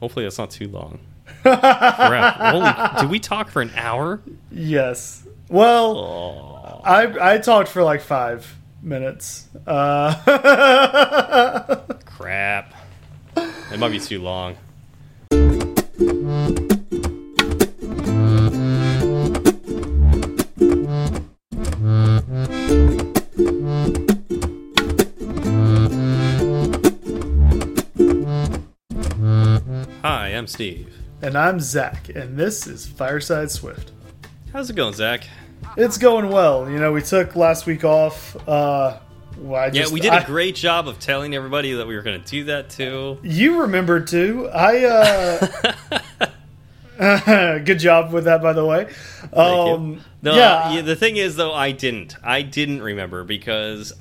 Hopefully, that's not too long. Crap. Holy, did we talk for an hour? Yes. Well, Oh. I I talked for like five minutes. Uh, Crap. It might be too long. I'm Steve. and I'm Zach, and this is Fireside Swift. How's it going, Zach? It's going well. You know, we took last week off. Uh, well, I Yeah, we did I- a great job of telling everybody that we were going to do that too. You remembered too. I. uh Good job with that, by the way. Um, No, yeah, yeah, the thing is though, I didn't. I didn't remember because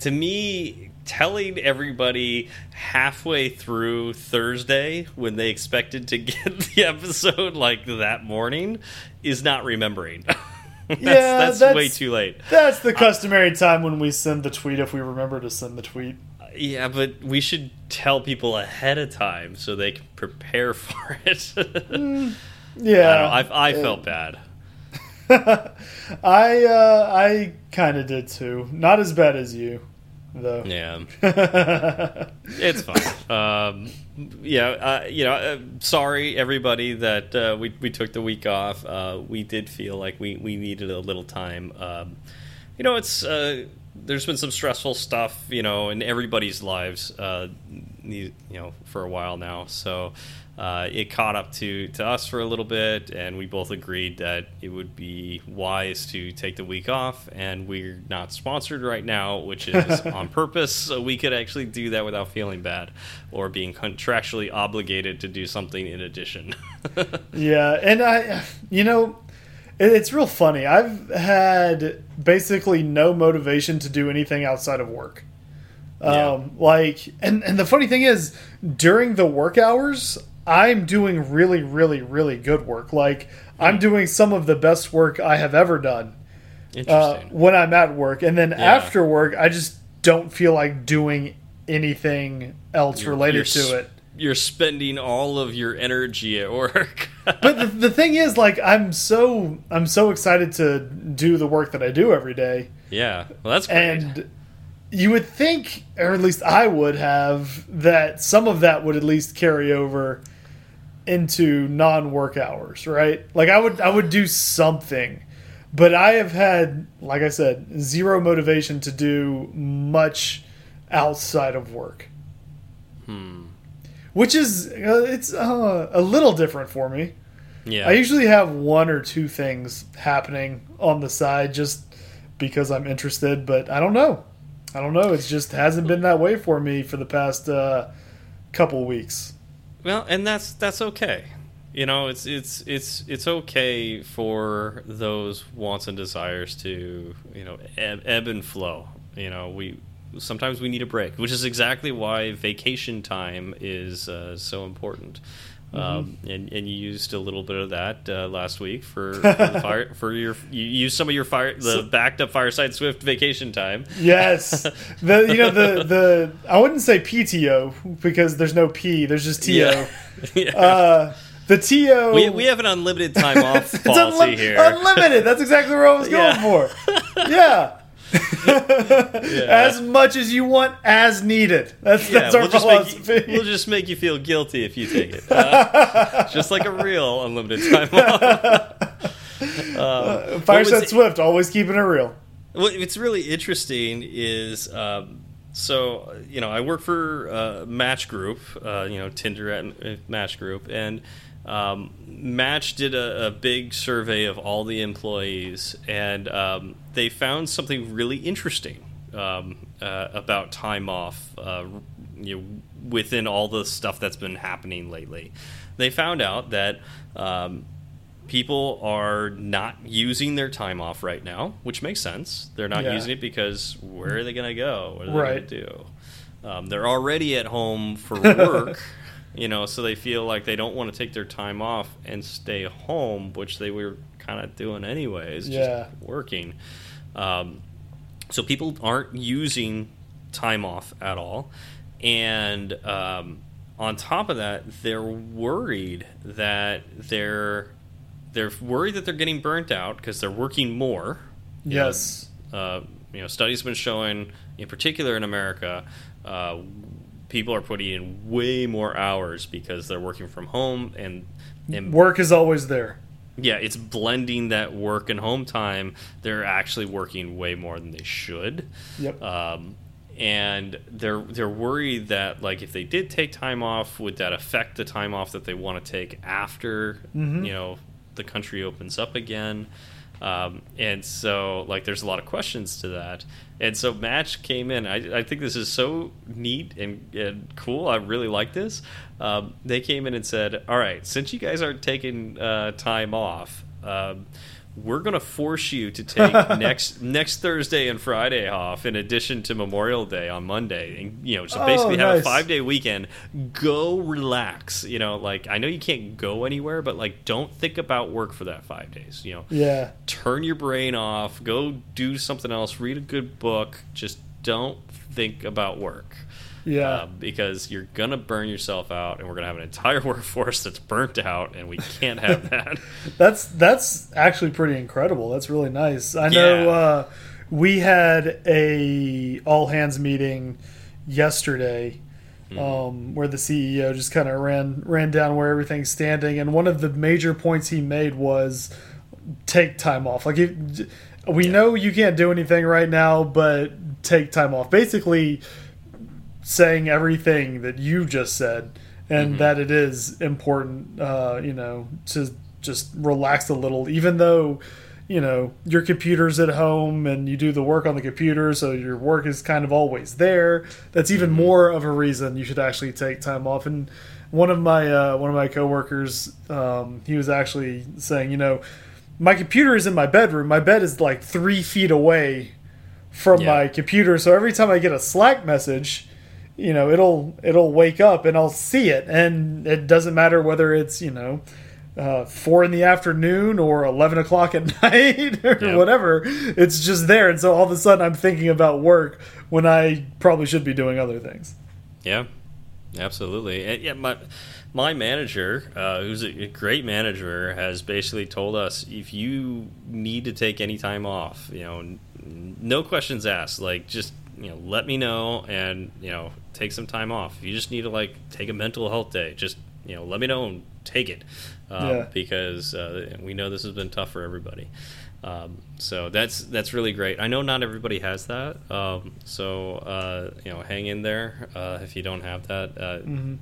to me, telling everybody halfway through Thursday when they expected to get the episode like that morning is not remembering. that's, Yeah, that's, that's- way too late. that's the customary time when we send the tweet if we remember to send the tweet. Yeah, but we should tell people ahead of time so they can prepare for it. I, don't Yeah, know, I, I felt bad. I uh, I kind of did too. Not as bad as you, though. Yeah. It's fine. Um, yeah, uh, you know, uh, sorry everybody that uh, we we took the week off. Uh, we did feel like we we needed a little time. Um, you know, it's uh, there's been some stressful stuff, you know, in everybody's lives, uh, you know, for a while now. So. Uh, it caught up to, to us for a little bit, and we both agreed that it would be wise to take the week off. And we're not sponsored right now, which is on purpose, so we could actually do that without feeling bad or being contractually obligated to do something in addition. Yeah, and I, you know, it's real funny. I've had basically no motivation to do anything outside of work. Yeah. Um, like, and and the funny thing is, during the work hours, I'm doing really, really, really good work. Like, I'm doing some of the best work I have ever done uh, when I'm at work, and then after work, I just don't feel like doing anything else related You're to it. You're spending all of your energy at work. but the, the thing is like i'm so i'm so excited to do the work that i do every day yeah, well, that's great. and you would think or at least i would have that some of that would at least carry over into non-work hours right like i would i would do something but i have had like i said zero motivation to do much outside of work hmm. which is uh, it's uh, a little different for me Yeah. I usually have one or two things happening on the side just because I'm interested, but I don't know. I don't know. It just hasn't been that way for me for the past uh, couple weeks. Well, and that's that's okay. You know, it's it's it's it's okay for those wants and desires to you know ebb, ebb and flow. You know, we sometimes we need a break, which is exactly why vacation time is uh, so important. Um, and, and you used a little bit of that uh, last week for, for the fire for your you used some of your fire the So- backed up fireside swift vacation time. Yes, the you know the the I wouldn't say PTO because there's no P, there's just TO. Yeah. Yeah. Uh, the TO we, we have an unlimited time off policy unlim- here. unlimited. That's exactly where I was going Yeah. for. Yeah. As much as you want, as needed. That's that's our we'll just, make philosophy. you, we'll just make you feel guilty if you take it. Uh, just like a real unlimited time off. Um, Fireside Swift, always keeping it real. What's really interesting is, um, so you know, I work for uh, Match Group, uh, you know, Tinder at uh, Match Group, and um, Match did a, a big survey of all the employees, and um, they found something really interesting um, uh, about time off. Uh, you know, within all the stuff that's been happening lately, they found out that. Um, people are not using their time off right now, which makes sense. They're not Yeah. using it because where are they going to go? What are they Right. going to do? Um, they're already at home for work, you know, so they feel like they don't want to take their time off and stay home, which they were kind of doing anyways, Yeah. just working. Um, so people aren't using time off at all, and um, on top of that, they're worried that they're they're worried that they're getting burnt out because they're working more. You Yes. Know, uh, you know, studies have been showing, in particular in America, uh, people are putting in way more hours because they're working from home and and Work is always there. yeah, it's blending that work and home time. They're actually working way more than they should. Yep. Um, and they're they're worried that like if they did take time off, would that affect the time off that they want to take after Mhm. you know the country opens up again? Um, and so like there's a lot of questions to that. And so Match came in. I, I think this is so neat and, and cool. I really like this. Um, they came in and said, "All right, since you guys aren't taking uh, time off." Um, we're going to force you to take next next Thursday and Friday off in addition to Memorial Day on Monday. And, you know, so Oh, basically have a five day weekend. Go relax. You know, like I know you can't go anywhere, but like don't think about work for that five days. You know, Yeah. turn your brain off. Go do something else. Read a good book. Just don't think about work. Yeah. Uh, because you're gonna burn yourself out, and we're gonna have an entire workforce that's burnt out, and we can't have that. That's that's actually pretty incredible. That's really nice. I know Yeah. uh, we had a all hands meeting yesterday Mm-hmm. um, where the CEO just kind of ran ran down where everything's standing, and one of the major points he made was take time off. Like if, we know you can't do anything right now, but take time off. Basically, saying everything that you just said and that it is important uh, you know to just relax a little. Even though you know your computer's at home and you do the work on the computer so your work is kind of always there that's even more of a reason you should actually take time off. And one of my uh, one of my coworkers um, he was actually saying you know my computer is in my bedroom. My bed is like three feet away from Yeah. my computer so every time i get a slack message you know it'll it'll wake up and i'll see it and it doesn't matter whether it's you know uh, four in the afternoon or 11 o'clock at night or Yep. whatever it's just there and so all of a sudden i'm thinking about work when i probably should be doing other things Yeah, absolutely. And yeah, my my manager, uh, who's a great manager, has basically told us if you need to take any time off, you know, no questions asked. Like just you know, let me know and you know, take some time off. If you just need to like take a mental health day, just you know, let me know and take it um, Yeah. because uh, we know this has been tough for everybody. Um, so that's that's really great. I know not everybody has that, um, so uh, you know, hang in there uh, if you don't have that. Uh, Mhm.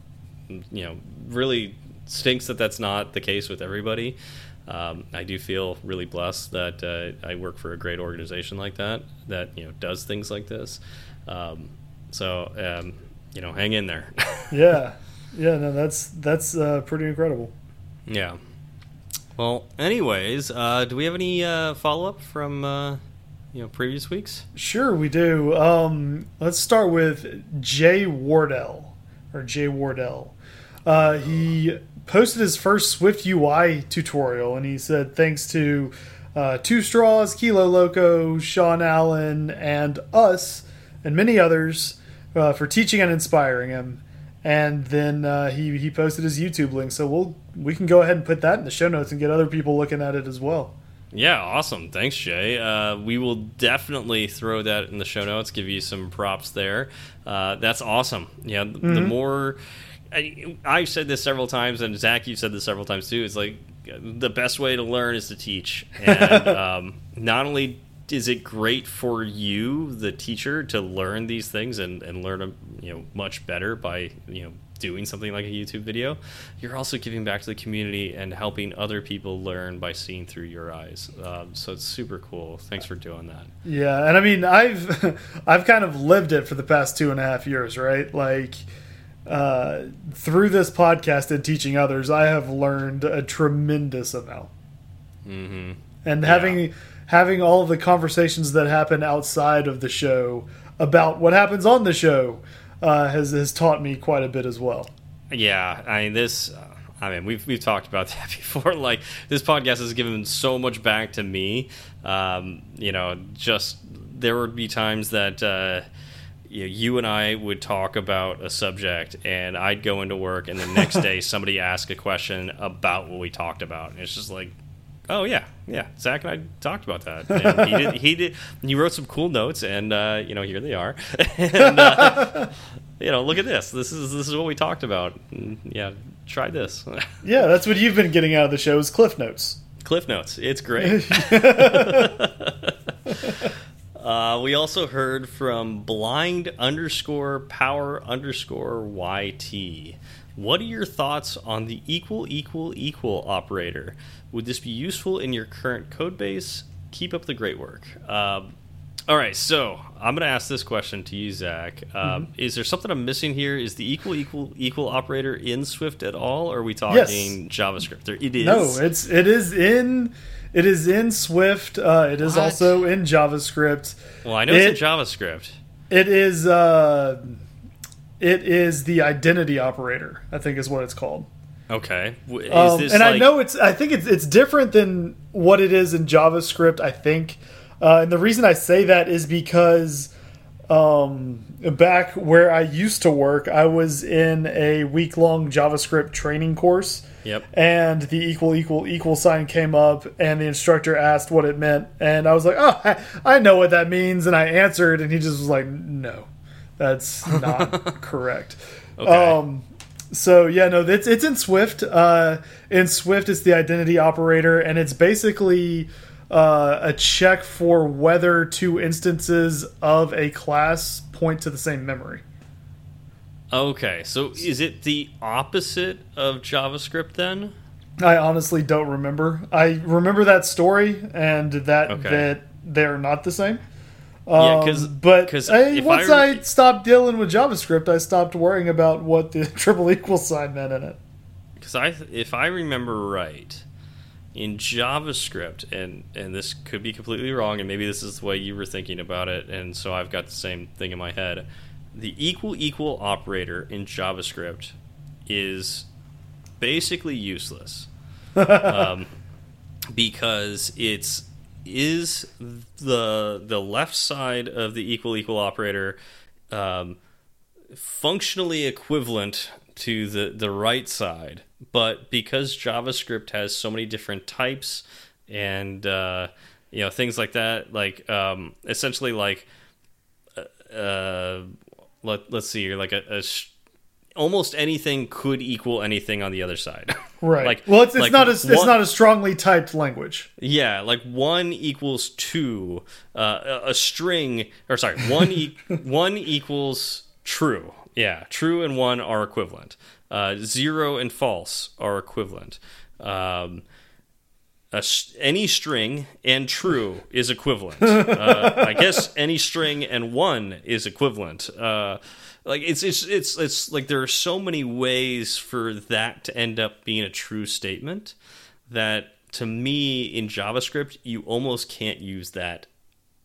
You know, really stinks that that's not the case with everybody. Um, I do feel really blessed that uh, I work for a great organization like that that you know does things like this. Um, so um, you know, hang in there. yeah yeah no that's that's uh, pretty incredible Yeah. Well, anyways, uh, do we have any uh, follow up from uh, you know previous weeks? Sure, we do. Um, let's start with Jay Wardell or Jay Wardell. Uh, he posted his first SwiftUI tutorial, and he said thanks to uh, Two Straws, Kilo Loco, Sean Allen, and us, and many others uh, for teaching and inspiring him. And then uh, he he posted his YouTube link, so we'll we can go ahead and put that in the show notes and get other people looking at it as well. Yeah, awesome. Thanks, Jay. Uh, we will definitely throw that in the show notes. Give you some props there. Uh, that's awesome. Yeah, th- the more. I, I've said this several times, and Zach, you've said this several times too. It's like the best way to learn is to teach, and um, not only is it great for you, the teacher, to learn these things and, and learn them, you know, much better by you know doing something like a YouTube video. You're also giving back to the community and helping other people learn by seeing through your eyes. Um, so it's super cool. Thanks for doing that. Yeah, and I mean, I've I've kind of lived it for the past two and a half years, right? Like uh, through this podcast and teaching others, I have learned a tremendous amount, hmm and having having all of the conversations that happen outside of the show about what happens on the show uh, has has taught me quite a bit as well. Yeah, I mean this. Uh, I mean, we've we've talked about that before. Like this podcast has given so much back to me. Um, you know, just there would be times that uh, you, know, you and I would talk about a subject, and I'd go into work, and the next day somebody asked a question about what we talked about, and it's just like, oh yeah, yeah, Zach and I talked about that. And he did. He did. He wrote some cool notes, and uh, you know, here they are. and, uh, you know, look at this. This is this is what we talked about. And, yeah, try this. yeah, that's what you've been getting out of the show is cliff notes. Cliff notes. It's great. Uh, we also heard from blind underscore power underscore YT. What are your thoughts on the equal equal equal operator? Would this be useful in your current code base? Keep up the great work. Um, all right, so I'm going to ask this question to you, Zach. Um, mm -hmm. Is there something I'm missing here? Is the equal equal equal operator in Swift at all? Or are we talking yes. JavaScript? It is. No, it's it is in it is in Swift. Uh, it is what? also in JavaScript. Well, I know it, it's in JavaScript. It is. Uh, it is the identity operator. I think is what it's called. Okay. Um, and like... I know it's. I think it's it's different than what it is in JavaScript. I think, uh, and the reason I say that is because um, back where I used to work, I was in a week long JavaScript training course Yep. And the equal equal equal sign came up, and the instructor asked what it meant, and I was like, "Oh, I, I know what that means," and I answered, and he just was like, "No, that's not correct." Okay. Um, so yeah, no, it's it's in Swift. Uh, in Swift, it's the identity operator, and it's basically uh, a check for whether two instances of a class point to the same memory. Okay, so is it the opposite of JavaScript then? I honestly don't remember. I remember that story and that okay. that they're not the same. Um, yeah, because but cause I, once I, I, stopped dealing with JavaScript, I stopped worrying about what the triple equal sign meant in it. Because I, if I remember right, in JavaScript, and and this could be completely wrong, and maybe this is the way you were thinking about it, and so I've got the same thing in my head the equal equal operator in JavaScript is basically useless. Um, because it's is the the left side of the equal equal operator um, functionally equivalent to the the right side, but because JavaScript has so many different types and uh, you know things like that, like um, essentially like uh, uh let let's see here, like a, a almost anything could equal anything on the other side. Right. like well, it's, it's like not as it's not a strongly typed language. Yeah, like one equals two. Uh, a string, or sorry, one e one equals true. Yeah, true and one are equivalent. Uh, zero and false are equivalent. Um, any string and true is equivalent. Uh, I guess any string and one is equivalent. Uh, like it's it's it's it's like there are so many ways for that to end up being a true statement that to me in JavaScript you almost can't use that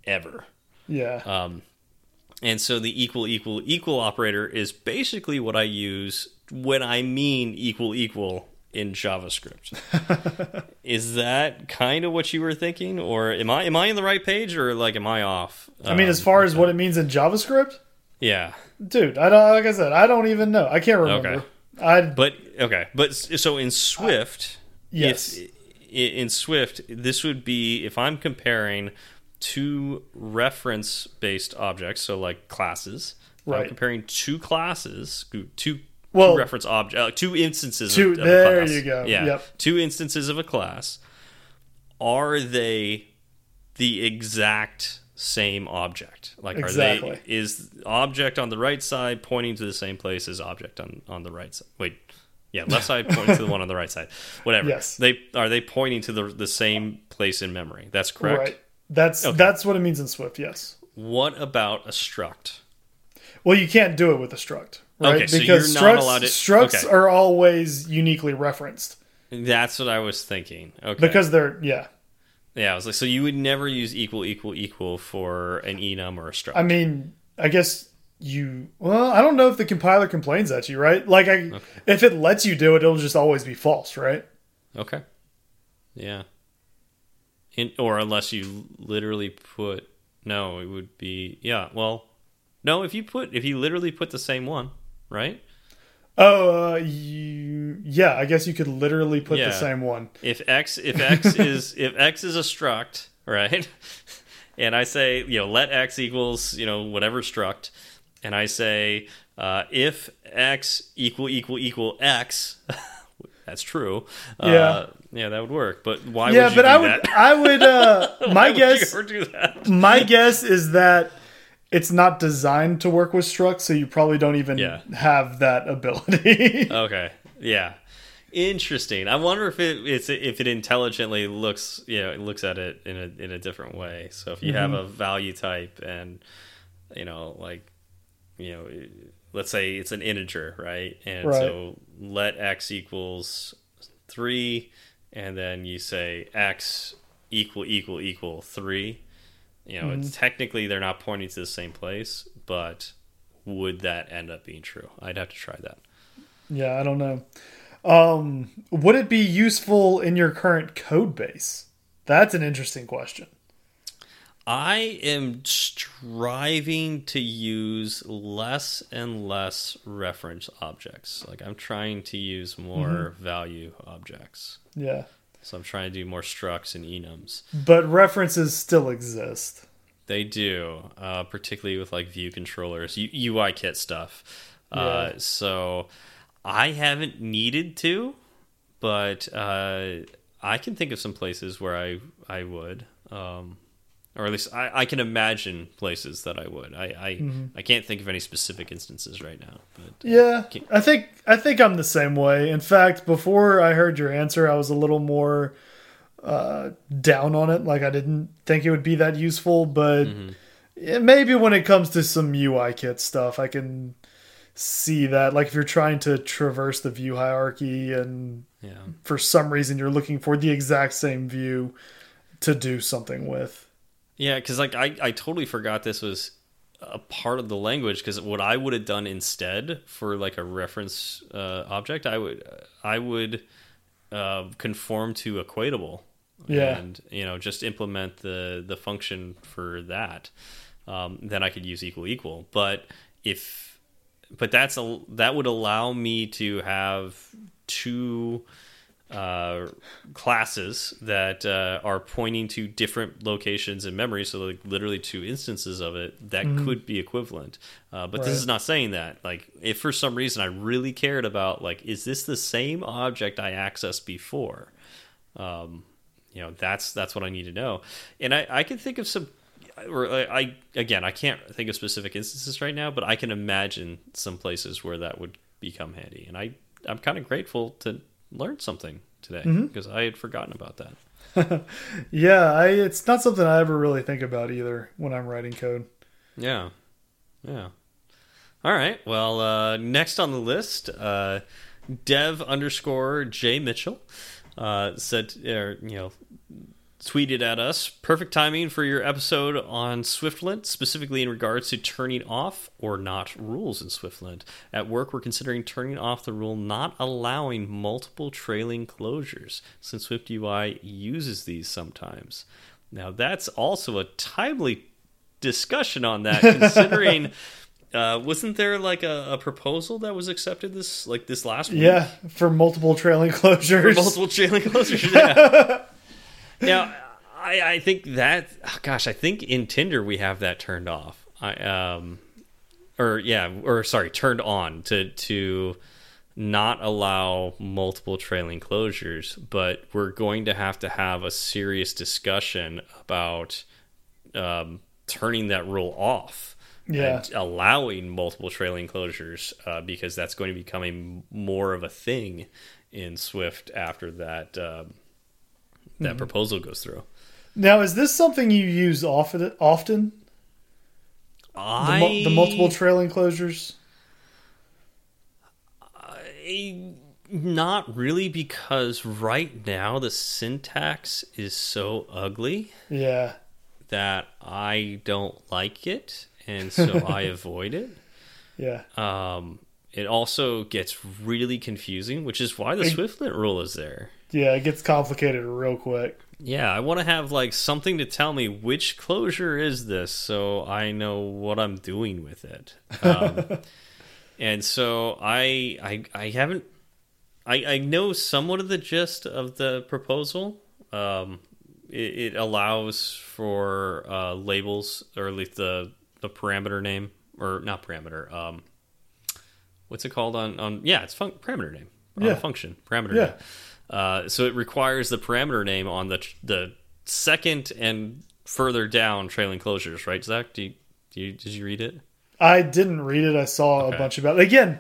ever. Yeah. Um, and so the equal equal equal operator is basically what I use when I mean equal equal in JavaScript. is that kind of what you were thinking, or am I am I in the right page, or like am I off? I mean, as um, far as what it means in JavaScript, yeah, dude, I don't. Like I said, I don't even know. I can't remember. Okay. I but okay, but so in Swift, I, yes, if, in Swift, this would be if I'm comparing two reference based objects, so like classes. Right. I'm comparing two classes, two well, two reference object, uh, two instances. Two, of, of there you go. Yeah, yep. two instances of a class. Are they the exact same object? Like, exactly. are they is object on the right side pointing to the same place as object on on the right side? Wait, yeah, left side pointing to the one on the right side. Whatever. Yes. They are they pointing to the the same place in memory. That's correct. Right. That's okay. that's what it means in Swift. Yes. What about a struct? Well, you can't do it with a struct right? Okay, because so structs, to, structs okay. are always uniquely referenced. That's what I was thinking. Okay, because they're yeah. Yeah, I was like, so you would never use equal equal equal for an enum or a struct. I mean, I guess you. Well, I don't know if the compiler complains at you, right? Like, I, okay. if it lets you do it, it'll just always be false, right? Okay. Yeah. In, or unless you literally put no, it would be yeah. Well, No, if you put if you literally put the same one, right? Oh, uh, you, yeah. I guess you could literally put Yeah. the same one. If x if x is if x is a struct, right? And I say, you know, let x equals, you know, whatever struct, and I say uh, if x equal equal equal x, that's true. Yeah. Uh, yeah, that would work. But why yeah, would you but do I would. I would. Uh, my would guess, you ever do that? my guess is that it's not designed to work with structs, so you probably don't even Yeah. have that ability. Okay. Yeah. Interesting. I wonder if it it's if it intelligently looks you know it looks at it in a in a different way. So if you have Mm-hmm. a value type and you know like you know let's say it's an integer, right? And Right. so let x equals 3 and then you say x equal equal equal 3. You know, Mm-hmm. it's technically they're not pointing to the same place, but would that end up being true? I'd have to try that. yeah, I don't know. Um, would it be useful in your current code base? That's an interesting question. I am striving to use less and less reference objects. Like I'm trying to use more value objects. Yeah, So I'm trying to do more structs and enums. but references still exist. They do, uh, particularly with like view controllers, U UIKit stuff. Uh, Yeah. so I haven't needed to, but uh, I can think of some places where I I would, um, or at least I, I can imagine places that I would. I I, Mm-hmm. I can't think of any specific instances right now, but Yeah, Can- I think I think I'm the same way. In fact, before I heard your answer, I was a little more uh, down on it. Like I didn't think it would be that useful, but yeah, maybe when it comes to some UIKit stuff, I can see that. Like if you're trying to traverse the view hierarchy, and yeah. for some reason you're looking for the exact same view to do something with. Yeah, because like I, I totally forgot this was a part of the language. Because what I would have done instead for like a reference uh, object, I would I would uh, conform to equatable. Yeah. and you know just implement the the function for that. Um, then I could use equal equal. But if but that's a that would allow me to have two uh, classes that uh, are pointing to different locations in memory, so like literally two instances of it that could be equivalent. Uh, but this is not saying that. Like, if for some reason I really cared about, like, is this the same object I accessed before? Um, you know, that's that's what I need to know. And I I can think of some. Or I, I again, I can't think of specific instances right now, but I can imagine some places where that would become handy. And I, I'm kind of grateful to learn something today because I had forgotten about that. Yeah, I, it's not something I ever really think about either when I'm writing code. Yeah, yeah. All right. Well, uh, next on the list, uh, Dev underscore J Mitchell uh, said, er, you know, tweeted at us. Perfect timing for your episode on SwiftLint, specifically in regards to turning off or not rules in SwiftLint. At work, we're considering turning off the rule not allowing multiple trailing closures, since SwiftUI uses these sometimes. Now, that's also a timely discussion on that, considering. Uh, wasn't there like a, a proposal that was accepted this like this last week? Yeah, for multiple trailing closures. multiple trailing closures. Yeah. Now, I, I think that, oh, gosh, I think in Tinder we have that turned off. I um, or yeah, or sorry, turned on to to not allow multiple trailing closures, but we're going to have to have a serious discussion about um, turning that rule off Yeah. and allowing multiple trailing closures uh, because that's going to be becoming more of a thing in Swift after that um, that proposal goes through. Now, is this something you use often? Often the, I mu- the multiple trailing closures. I- not really because right now the syntax is so ugly Yeah, that I don't like it, and so I avoid it. yeah, Um, it also gets really confusing, which is why the It- SwiftLint rule is there. Yeah. It gets complicated real quick. Yeah, I want to have like something to tell me which closure is this, so I know what I'm doing with it. Um, and so I, I, I haven't. I, I know somewhat of the gist of the proposal. Um, it, it allows for uh, labels, or at least the the parameter name, or not parameter. Um, what's it called on on? Yeah, it's fun parameter name. On Yeah. a function parameter. Yeah. Name. Uh, so it requires the parameter name on the the second and further down trailing closures, right, Zach? Do you, do you did you read it? I didn't read it. I saw Okay. a bunch about it. Again,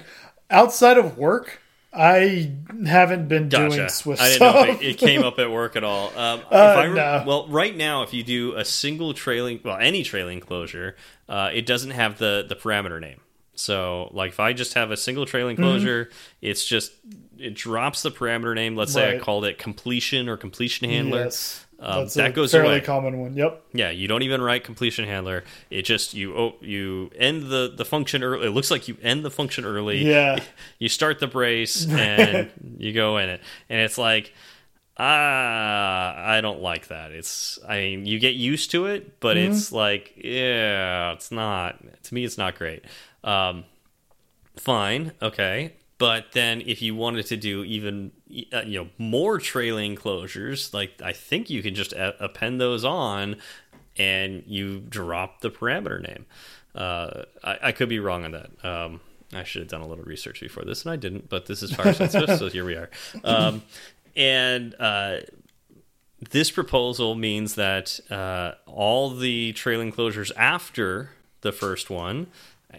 outside of work, I haven't been doing Gotcha. Swift I didn't stuff. know it, it came up at work at all. Um, Uh, no. Well, right now, if you do a single trailing, well, any trailing closure, uh, it doesn't have the the parameter name. So, like, if I just have a single trailing Mm-hmm. closure, it's just it drops the parameter name. Let's say I called it completion or completion handler. Yes. Um, That's that a goes fairly away. common one. Yep. Yeah, you don't even write completion handler. It just you oh, you end the the function early. It looks like you end the function early. Yeah. You start the brace and you go in it, and it's like ah, I don't like that. It's I mean you get used to it, but Mm-hmm. it's like yeah, it's not to me. It's not great. Um, fine, okay. But then, if you wanted to do even uh, you know more trailing closures, like I think you can just append those on, and you drop the parameter name. Uh, I, I could be wrong on that. Um, I should have done a little research before this, and I didn't. But this is Fireside Swift, so here we are. Um, and uh, this proposal means that uh, all the trailing closures after the first one,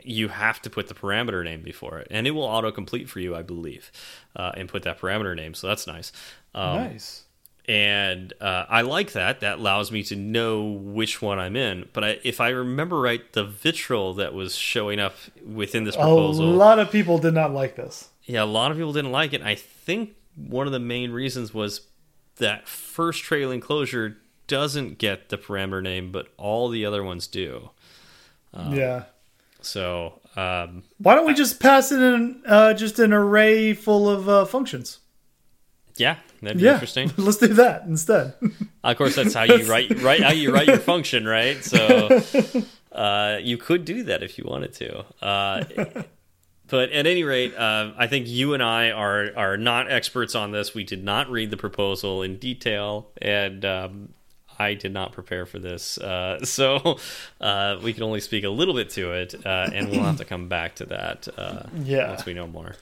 you have to put the parameter name before it, and it will autocomplete for you, I believe, uh, and put that parameter name. So that's nice. Um, nice. and uh, I like that. That allows me to know which one I'm in. But I, if I remember right, the vitriol that was showing up within this proposal, A lot of people did not like this. yeah, a lot of people didn't like it. I think one of the main reasons was that first trailing closure doesn't get the parameter name, but all the other ones do. Uh, yeah. So um, Why don't we just pass it in uh, just an array full of uh, functions? yeah, that'd be Yeah, interesting. let's do that instead. Of course, that's how you write how you write your function, right? So uh, you could do that if you wanted to. Uh, but at any rate, uh, I think you and I are are not experts on this. We did not read the proposal in detail, and um, I did not prepare for this, uh, so uh, we can only speak a little bit to it, uh, and we'll have to come back to that uh, Yeah. once we know more.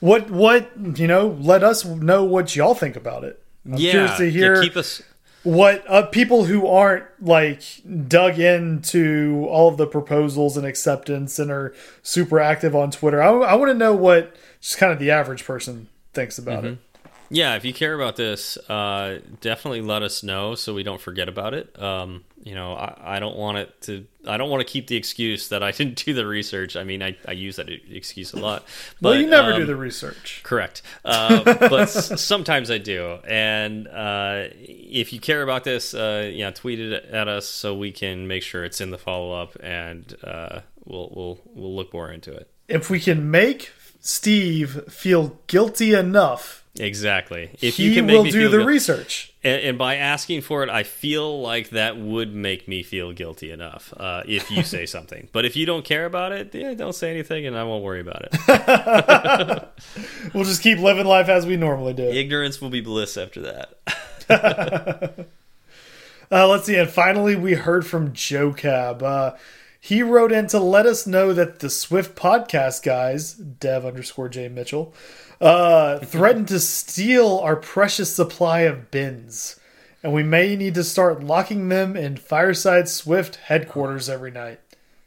what what you know? Let us know what y'all think about it. I'm curious to hear keep us. what uh, people who aren't like dug into all of the proposals and acceptance and are super active on Twitter. I, I want to know what just kind of the average person thinks about it. Yeah, if you care about this, uh, definitely let us know so we don't forget about it. Um, you know, I, I don't want it to. I don't want to keep the excuse that I didn't do the research. I mean, I, I use that excuse a lot. But, Well, you never um, do the research. Correct. Uh, but sometimes I do. And uh, if you care about this, uh, yeah, tweet it at us so we can make sure it's in the follow up, and uh, we'll we'll we'll look more into it. If we can make Steve feel guilty enough, Exactly. If he you can make will me do the research. and, and by asking for it, I feel like that would make me feel guilty enough uh, if you say something. But if you don't care about it, yeah, don't say anything, and I won't worry about it. We'll just keep living life as we normally do. Ignorance will be bliss after that. Uh, let's see. And finally, we heard from Joe Cab. Uh, he wrote in to let us know that the Swift podcast guys, Dev underscore J Mitchell, uh, threatened to steal our precious supply of Bens. And we may need to start locking them in Fireside Swift headquarters every night.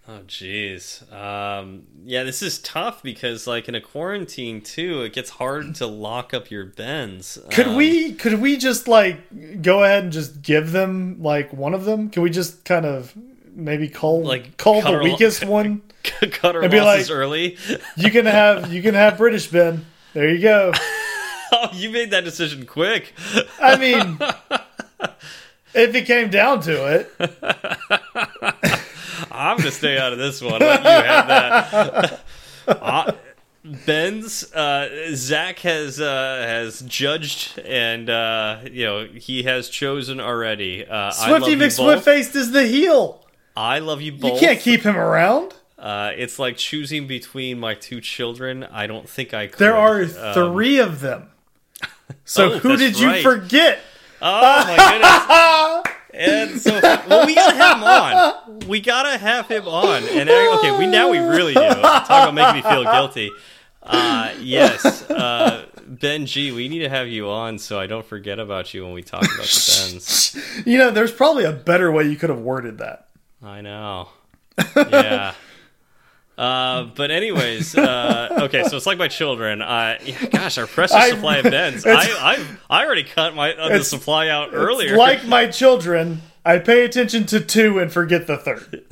Oh, jeez. Um, yeah, this is tough because, like, in a quarantine too, it gets hard to lock up your Bens. Could Um, we could we just like go ahead and just give them like one of them? Can we just kind of maybe call Like, call the weakest one? cut our And be losses like- early? You can have you can have British Ben. There you go. oh, you made that decision quick. I mean, if it came down to it, I'm gonna stay out of this one. Let you have that. I, Ben's uh, Zach has uh, has judged and uh, you know he has chosen already. Uh, Swifty. McSwiftface is the heel. I love you both. You can't keep him around. Uh, it's like choosing between my two children. I don't think I could. There are Um, three of them. So oh, who did you right. forget? Oh my goodness! And so, well, we gotta have him on. We gotta have him on. And uh, okay, we now we really do. Talk about making me feel guilty. Uh, yes, uh, Ben G, we need to have you on so I don't forget about you when we talk about the Bens. You know, there's probably a better way you could have worded that. I know. Yeah. Uh, but anyways, uh, okay, so it's like my children. Uh, yeah, gosh, our precious I- supply of bens. I, I, I already cut my uh, the supply out earlier. Like my children, I pay attention to two and forget the third.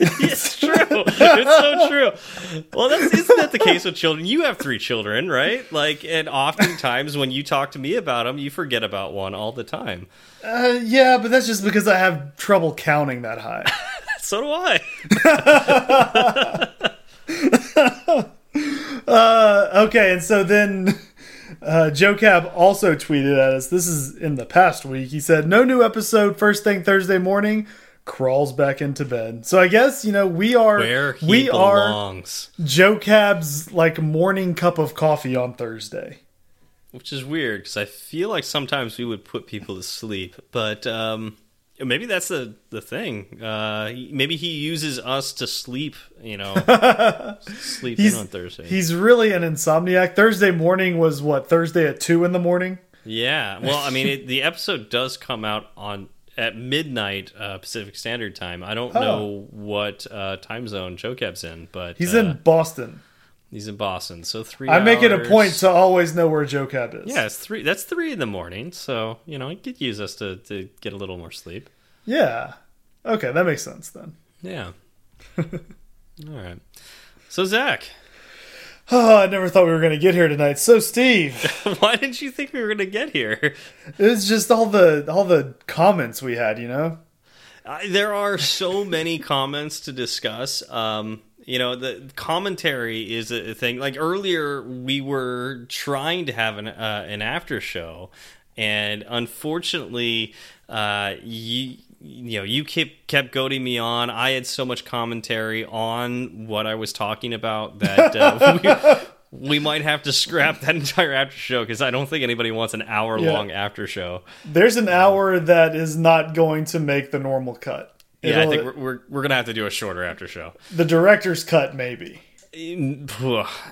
it's true. It's so true. Well, that's isn't that the case with children? You have three children, right? Like, and oftentimes when you talk to me about them, you forget about one all the time. Uh, yeah, but that's just because I have trouble counting that high. So do I. Uh, okay, and so then uh, Joe Cab also tweeted at us. This is in the past week. He said, "No new episode first thing Thursday morning." Crawls back into bed. So I guess you know we are we are belongs, Joe Cab's like morning cup of coffee on Thursday. which is weird because I feel like sometimes we would put people to sleep, but um, maybe that's the the thing. Uh, maybe he uses us to sleep. You know, sleep in He's on Thursday. he's really an insomniac. Thursday morning was what Thursday at two in the morning. Yeah. Well, I mean, it, the episode does come out on at midnight uh, Pacific Standard Time. I don't Oh. know what uh, time zone Joe Cab's in, but He's uh, in Boston. He's in Boston. So three. I make it a hours- point to always know where Joe Cab is. Yeah, it's three. That's three in the morning. So you know, he could use us to to get a little more sleep. Yeah. Okay, that makes sense then. Yeah. All right. So Zach, Oh, I never thought we were going to get here tonight. So, Steve, why didn't you think we were going to get here? it was just all the all the comments we had, you know. Uh, there are so many comments to discuss. Um, you know, the commentary is a thing. Like earlier, we were trying to have an uh, an after show, and unfortunately, uh, you you know you kept kept goading me on. I had so much commentary on what I was talking about that uh, we, we might have to scrap that entire after show because I don't think anybody wants an hour long after show. There's an hour that is not going to make the normal cut. Yeah, I It'll- think we're, we're we're gonna have to do a shorter after show. the director's cut, maybe.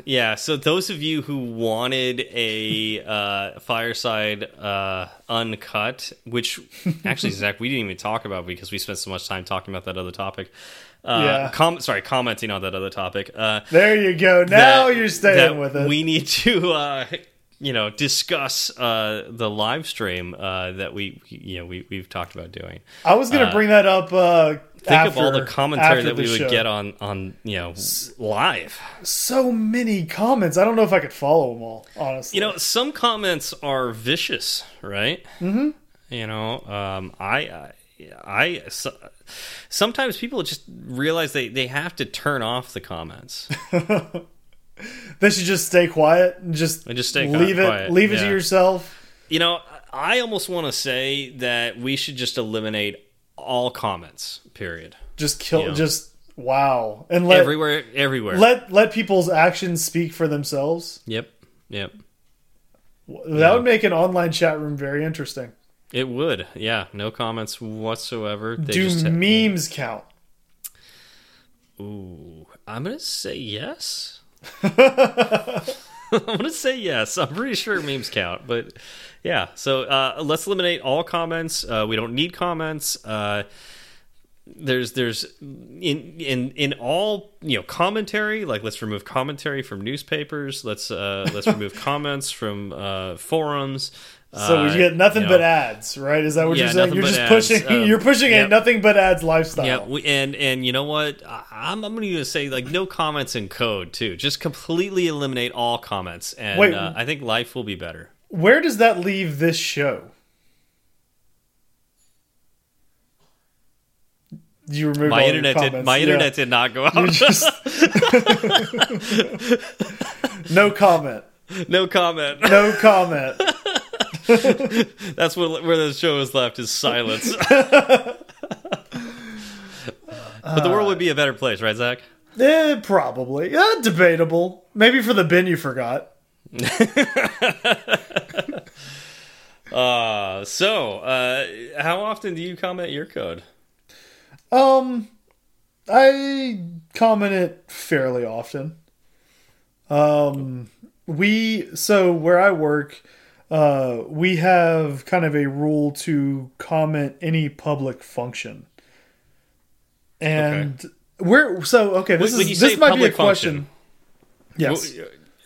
Yeah, so those of you who wanted a uh, fireside uh, uncut, which actually Zach, we didn't even talk about because we spent so much time talking about that other topic. Uh, Yeah. com sorry, commenting on that other topic. Uh, There you go. Now that- you're staying with it. We need to, uh, you know, discuss uh, the live stream uh, that we, you know, we we've talked about doing. I was going to bring that up. Uh, Think of all the commentary that we would show. get on on you know live. So many comments. I don't know if I could follow them all. Honestly, You know, some comments are vicious, right? Mm-hmm. You know, um, I, I, I so, sometimes people just realize they they have to turn off the comments. they should just stay quiet and just And just stay leave it. quiet, Leave it to yourself. you know, I almost want to say that we should just eliminate all comments. Period. Just kill. Yeah. Just wow. And let everywhere, everywhere. let let people's actions speak for themselves. yep, yep. That would make an online chat room very interesting. It would. Yeah, no comments whatsoever. They Do just memes count? Ooh, I'm gonna say yes. I'm gonna say yes. I'm pretty sure memes count, but yeah. So uh, let's eliminate all comments. Uh, we don't need comments. Uh, there's there's in in in all you know commentary. Like let's remove commentary from newspapers. Let's uh, let's remove comments from uh, forums. So we Uh, get nothing but know, ads, right? Is that what Yeah, you're saying? You're just ads. pushing. Um, you're pushing a nothing but ads lifestyle. Yeah, we, and and you know what? I- I'm I'm going to say like no comments in code too. Just completely eliminate all comments, and Wait. uh, I think life will be better. Where does that leave this show? you removed My internet did. My Yeah. internet did not go out. Just no comment. no comment. No comment. That's what where the show is left is silence. but the world would be a better place, right, Zach? Eh, probably. Uh, debatable. Maybe for the bin you forgot. Uh, so, uh, how often do you comment your code? Um, I comment it fairly often. Um, we so where I work, uh, we have kind of a rule to comment any public function, and we're so okay. This When- when is this say might be a public question. Yes.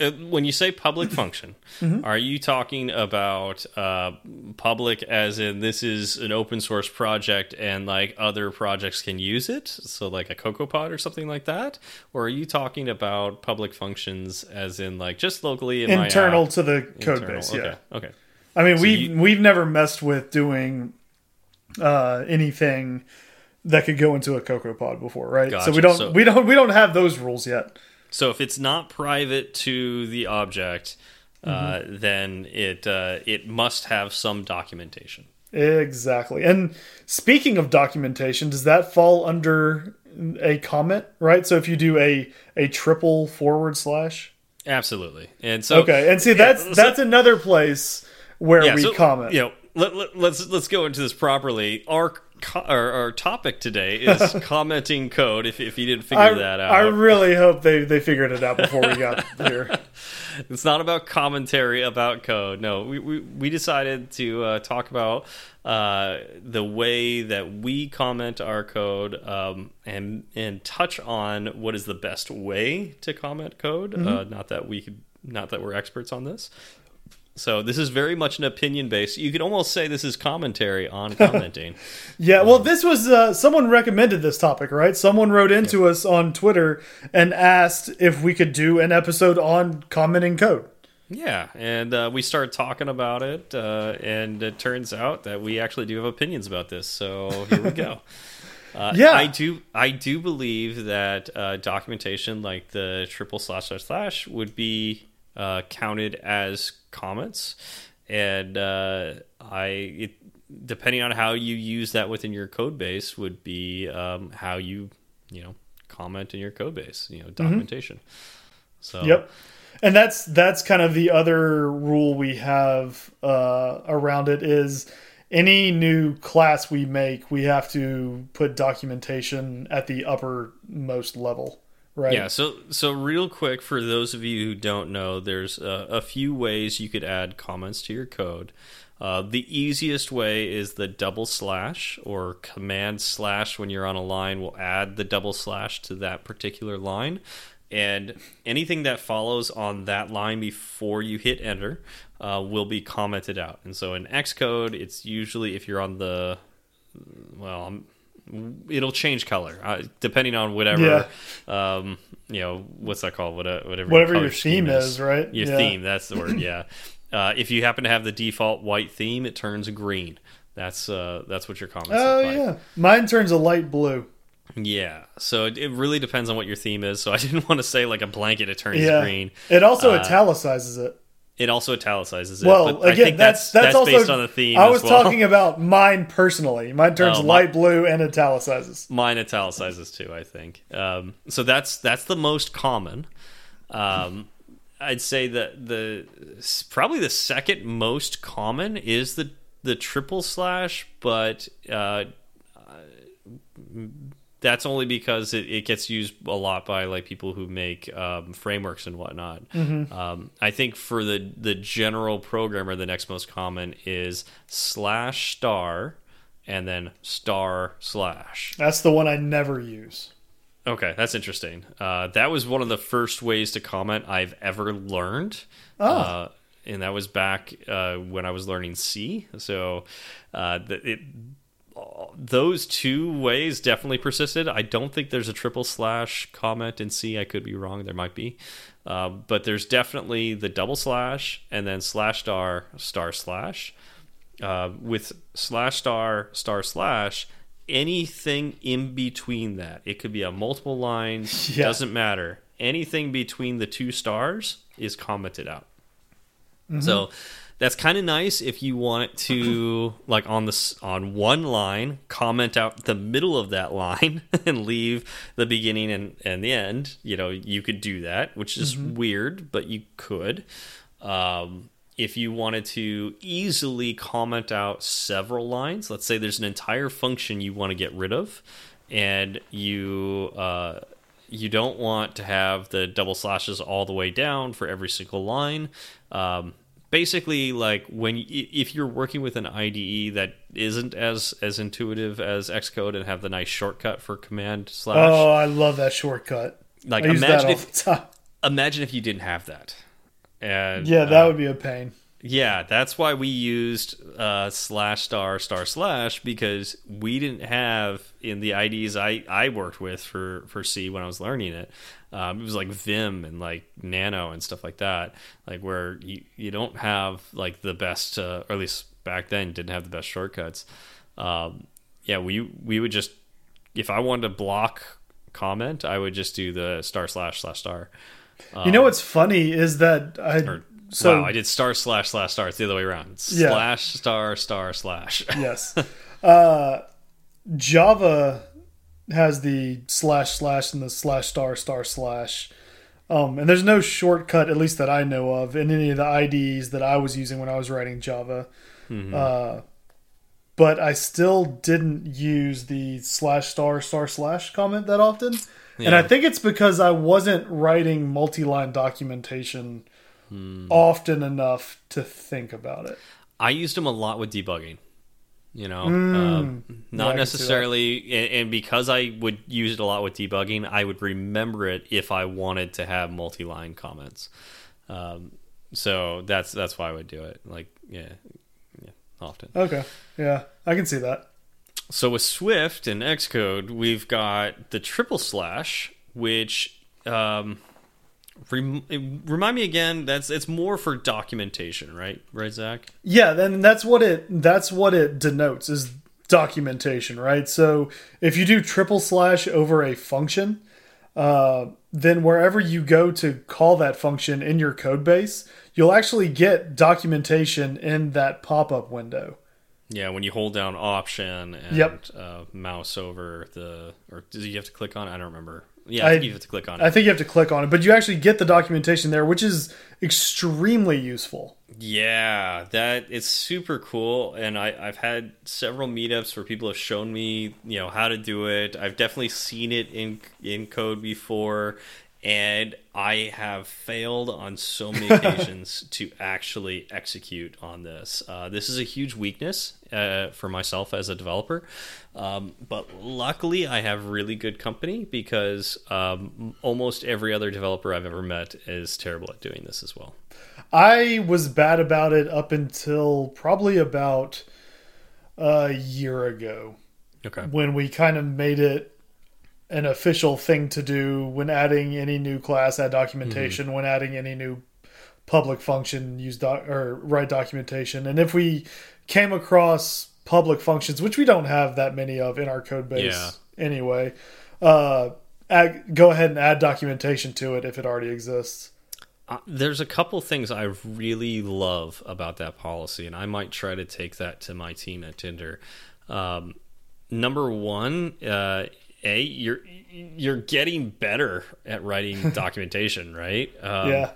Uh, When you say public function, Mm-hmm. are you talking about uh, public as in this is an open source project and like other projects can use it? So like a CocoaPod or something like that? Or are you talking about public functions as in like just locally in internal to the code Internal, base. Yeah. Okay. Okay. I mean, we you- we've never messed with doing uh, anything that could go into a CocoaPod before, right? So we don't So- we don't we don't have those rules yet. So if it's not private to the object, uh, Mm-hmm. then it uh, it must have some documentation. Exactly. And speaking of documentation, does that fall under a comment, right? So if you do a a triple forward slash, Absolutely. And so okay, and see that's so- that's another place where yeah, we so, comment. You know, let, let, let's let's go into this properly. Our our, our topic today is commenting code. If if you didn't figure I, that out, I really hope they, they figured it out before we got here. It's not about commentary about code. No, we we, we decided to uh, talk about uh, the way that we comment our code um, and and touch on what is the best way to comment code. Uh, not that we could, not that we're experts on this. So this is very much an opinion based. You could almost say this is commentary on commenting. Yeah, well, this was uh, someone recommended this topic, right? Someone wrote into us on Twitter and asked if we could do an episode on commenting code. Yeah, and uh, we started talking about it, uh, and it turns out that we actually do have opinions about this. So here we go. Uh, Yeah. I do. I do believe that uh, documentation like the triple slash slash slash would be uh, counted as comments, and uh, I it, depending on how you use that within your code base would be um, how you you know comment in your code base. You know documentation. So Yep. And that's that's kind of the other rule we have uh, around it is any new class we make, we have to put documentation at the uppermost level, right? Yeah, so so real quick for those of you who don't know, there's a, a few ways you could add comments to your code. Uh, the easiest way is the double slash or command slash when you're on a line will add the double slash to that particular line. And anything that follows on that line before you hit enter uh, will be commented out. And so in Xcode, it's usually if you're on the well, I'm- it'll change color uh, depending on whatever um you know what's that called what, whatever Whatever color your theme is, right? your Yeah. theme that's the word yeah uh, if you happen to have the default white theme it turns green that's uh that's what your comments Oh like. yeah, mine turns a light blue. yeah so it, it really depends on what your theme is so i didn't want to say like a blanket it turns Yeah, green it also Uh, italicizes it. It also italicizes it Well, again, think that's that's, also based on the theme I as was well. talking about mine personally. Mine turns Oh, my- light blue and italicizes. mine italicizes too i think um, so that's that's the most common um, i'd say that the probably the second most common is the the triple slash but uh, that's only because it, it gets used a lot by like people who make um, frameworks and whatnot. Um, I think for the the general programmer, the next most common is slash star and then star slash. That's the one I never use. Okay, that's interesting. Uh, that was one of the first ways to comment I've ever learned. Oh. Uh, and that was back uh, when I was learning C. So uh, the, it, those two ways definitely persisted. I don't think there's a triple slash comment in C. I could be wrong. There might be. Uh, but there's definitely the double slash and then slash star star slash. Uh, with slash star star slash, anything in between that. It could be a multiple line. Yeah. doesn't matter. Anything between the two stars is commented out. Mm-hmm. So that's kind of nice if you want to like on this on one line comment out the middle of that line and leave the beginning and, and the end you know you could do that which is Mm-hmm. weird but you could um, if you wanted to easily comment out several lines let's say there's an entire function you want to get rid of and you uh, you don't want to have the double slashes all the way down for every single line. Um, basically, like when if you're working with an IDE that isn't as as intuitive as Xcode and have the nice shortcut for command slash, Oh, I love that shortcut. like I imagine if imagine if you didn't have that. And Yeah, that uh, would be a pain. Yeah, that's why we used uh, slash star star slash because we didn't have in the IDEs I, I worked with for, for C when I was learning it. Um, it was like Vim and like Nano and stuff like that, like where you, you don't have like the best, uh, or at least back then didn't have the best shortcuts. Um, yeah, we we would just if I wanted to block comment, I would just do the star slash slash star. you know what's funny is that I Um, Or, so wow, I did star slash slash star. It's the other way around. Yeah. Slash star star slash. yes. Uh, Java has the slash slash and the slash star star slash. Um, and there's no shortcut, at least that I know of, in any of the IDEs that I was using when I was writing Java. Uh, but I still didn't use the slash star star slash comment that often. And I think it's because I wasn't writing multi line documentation often enough to think about it. I used them a lot with debugging. You know, Mm. um, not see necessarily, and, and because I would use it a lot with debugging, I would remember it if I wanted to have multi-line comments. Um, so that's that's why I would do it. Like, yeah, yeah, often. Okay. Yeah, I can see that. So with Swift and Xcode, we've got the triple slash, which um, remind me again. That's it's more for documentation, right? Right, Zach? Yeah, then that's what it that's what it denotes is documentation, right? So if you do triple slash over a function, uh, then wherever you go to call that function in your code base, you'll actually get documentation in that pop-up window. Yeah, when you hold down Option and Yep. uh, mouse over the, or do you have to click on? it? I don't remember. Yeah, I, I- think you have to click on it. I think you have to click on it, but you actually get the documentation there, which is extremely useful. Yeah, that it's super cool, and I, I've had several meetups where people have shown me, you know, how to do it. I've definitely seen it in in code before, and I have failed on so many occasions to actually execute on this. Uh, this is a huge weakness uh, for myself as a developer, um, but luckily I have really good company because um, almost every other developer I've ever met is terrible at doing this as well. I was bad about it up until probably about a year ago. Okay. when we kind of made it an official thing to do when adding any new class, add documentation. When adding any new public function, use doc or write documentation. And if we came across public functions, which we don't have that many of in our code base Yeah. anyway, uh, add, go ahead and add documentation to it if it already exists. Uh, there's a couple things I really love about that policy, and I might try to take that to my team at Tinder. Um, number one, uh, a you're you're getting better at writing documentation, right? Um, yeah.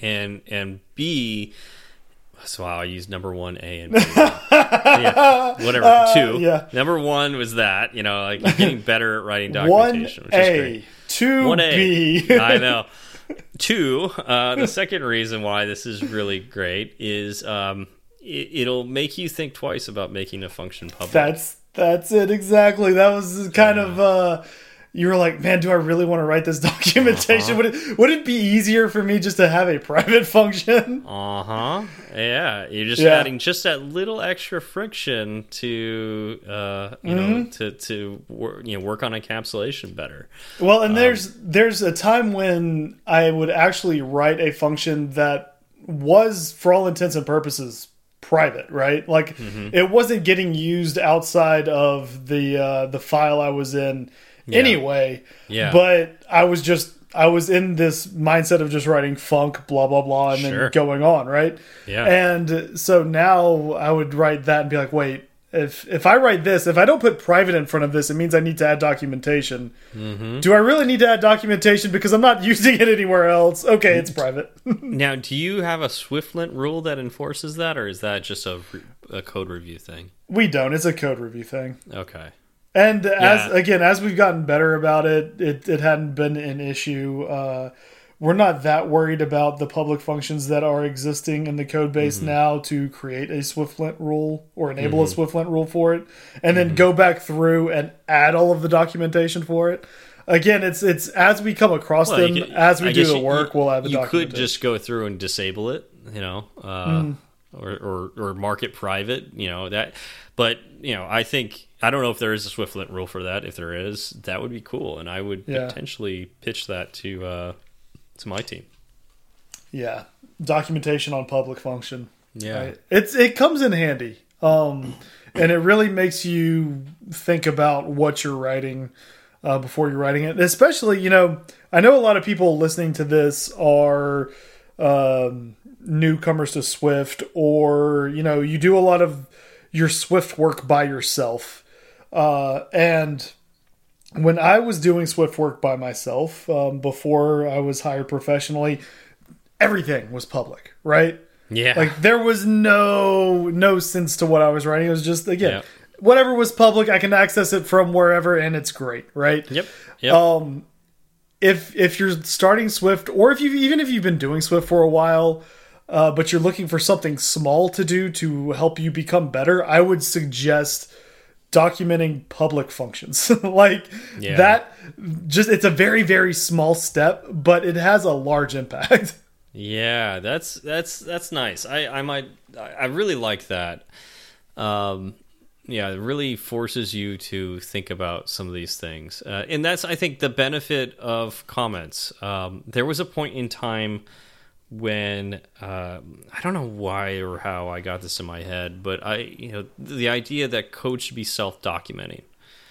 and and B. So wow, I used number one A and B. yeah, whatever. Two. Uh, yeah. Number one was that you know like getting better at writing One documentation, which is great. A, two One A. B. I know. Two, uh, the second reason why this is really great is um, it, it'll make you think twice about making a function public. That's that's it exactly. That was kind of uh you were like, man, do I really want to write this documentation? Uh-huh. Would it would it be easier for me just to have a private function? uh huh. Yeah, you're just Yeah. adding just that little extra friction to uh, you Mm-hmm. know to to wor you know work on encapsulation better. Well, and there's there's a time when I would actually write a function that was, for all intents and purposes, private, right? Like it wasn't getting used outside of the uh, the file I was in anyway. Yeah. But I was just I was in this mindset of just writing func, blah blah blah, and Sure. then going on, right? Yeah. And so now I would write that and be like, wait, if if I write this, if I don't put private in front of this, it means I need to add documentation. Mm-hmm. Do I really need to add documentation because I'm not using it anywhere else? Okay, it's private. Now, do you have a SwiftLint rule that enforces that, or is that just a, a code review thing? we don't. It's a code review thing. Okay. And as Yeah. again, as we've gotten better about it, it, it hadn't been an issue. Uh, we're not that worried about the public functions that are existing in the code base Mm-hmm. now to create a SwiftLint rule or enable a SwiftLint rule for it, and Mm-hmm. then go back through and add all of the documentation for it. Again, it's it's as we come across Well, them, could- as we I do the you- work, we'll add the You could documentation. just go through and disable it, you know, uh, Mm. or, or or mark it private, you know that. But you know, I think I don't know if there is a SwiftLint rule for that. If there is, that would be cool, and I would Yeah. potentially pitch that to uh, to my team. yeah, documentation on public function. Yeah. Right. It's it comes in handy. Um and it really makes you think about what you're writing uh, before you're writing it. Especially, you know, I know a lot of people listening to this are um, newcomers to Swift, or you know, you do a lot of your Swift work by yourself. Uh, and when I was doing Swift work by myself um, before I was hired professionally, everything was public, right? Yeah. Like there was no no sense to what I was writing. It was just again Yeah. whatever was public, I can access it from wherever, and it's great, right? yep. Yep. Um, if if you're starting Swift, or if you even if you've been doing Swift for a while, uh, but you're looking for something small to do to help you become better, I would suggest documenting public functions like Yeah. that just it's a very very small step but it has a large impact Yeah, that's that's that's nice. I I might I I really like that. Um, yeah, it really forces you to think about some of these things, uh, and that's I think the benefit of comments. Um, there was a point in time when uh, I don't know why or how I got this in my head, but I you know the idea that code should be self documenting.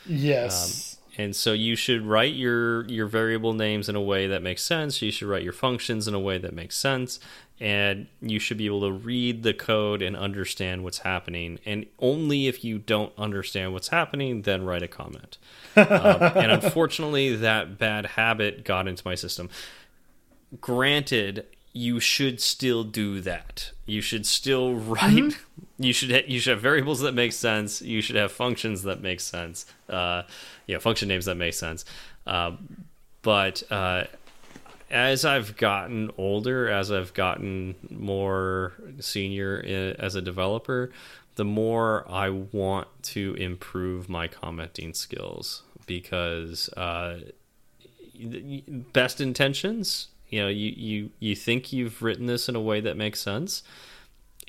yes And so you should write your your variable names in a way that makes sense. You should write your functions in a way that makes sense, and you should be able to read the code and understand what's happening. And only if you don't understand what's happening, then write a comment. um, and unfortunately, that bad habit got into my system. Granted, you should still do that. You should still write. You should you should have variables that make sense. You should have functions that make sense. Uh, yeah, function names that make sense. Uh, but uh, as I've gotten older, as I've gotten more senior i- as a developer, the more I want to improve my commenting skills because uh, best intentions. You know, you, you you think you've written this in a way that makes sense,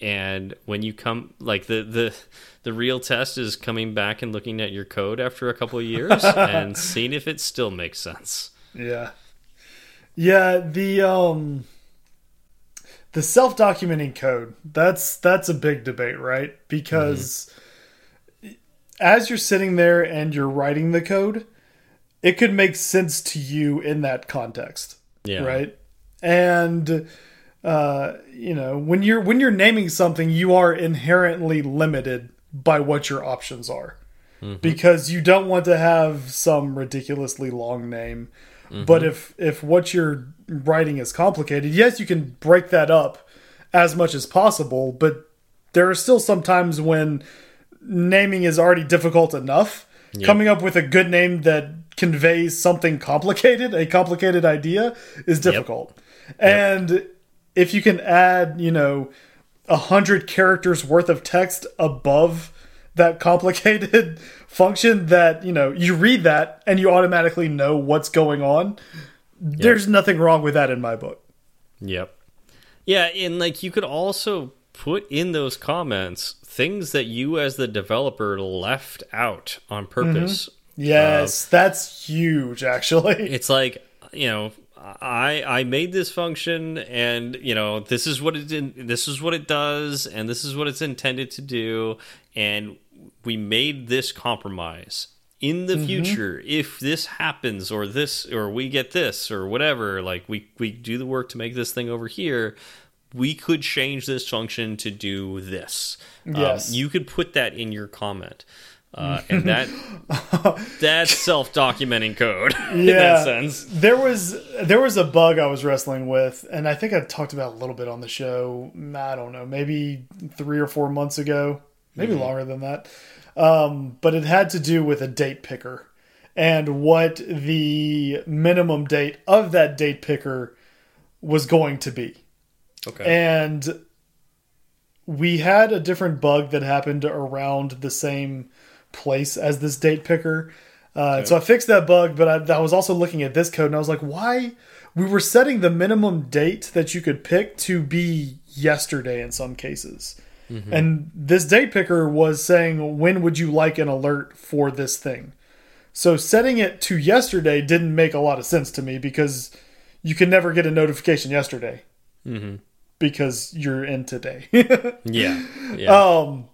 and when you come like the the the real test is coming back and looking at your code after a couple of years and seeing if it still makes sense. Yeah. Yeah, the um the self-documenting code. That's that's a big debate, right? Because as you're sitting there and you're writing the code, it could make sense to you in that context. Yeah. Right? And uh, you know, when you're when you're naming something, you are inherently limited by what your options are. Because you don't want to have some ridiculously long name. But if if what you're writing is complicated, yes, you can break that up as much as possible, but there are still some times when naming is already difficult enough. Coming up with a good name that conveys something complicated, a complicated idea, is difficult. And if you can add, you know, a hundred characters worth of text above that complicated function that, you know, you read that and you automatically know what's going on. There's nothing wrong with that in my book. Yep. Yeah, and like you could also put in those comments things that you as the developer left out on purpose. Mm-hmm. Yes, that's huge actually. It's like, you know, I I made this function, and you know this is what it in, this is what it does, and this is what it's intended to do, and we made this compromise. In the mm -hmm. future, if this happens, or this, or we get this, or whatever, like we we do the work to make this thing over here, we could change this function to do this. Um, yes, um, you could put that in your comment. Uh, and that that's self-documenting code yeah, in that sense. There was there was a bug I was wrestling with, and I think I talked about a little bit on the show. I don't know, maybe three or four months ago, maybe mm -hmm. longer than that. Um, but it had to do with a date picker and what the minimum date of that date picker was going to be. Okay, and we had a different bug that happened around the same place as this date picker. Uh, okay. So I fixed that bug, but I, I, was also looking at this code and I was like, why? We were setting the minimum date that you could pick to be yesterday in some cases. Mm -hmm. And this date picker was saying, when would you like an alert for this thing? So setting it to yesterday didn't make a lot of sense to me because you can never get a notification yesterday. Mm -hmm. Because you're in today. yeah. yeah. Um,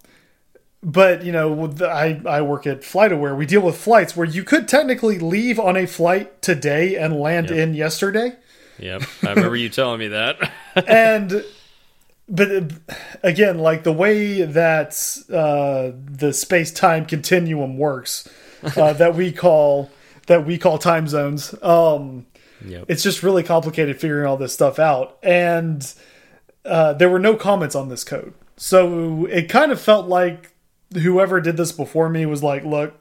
but you know I, I work at FlightAware we deal with flights where you could technically leave on a flight today and land yep. in yesterday. Yep. I remember you telling me that. And but again like the way that uh, the space-time continuum works uh, that we call that we call time zones um, yep. it's just really complicated figuring all this stuff out. And uh, there were no comments on this code. So it kind of felt like whoever did this before me was like, look,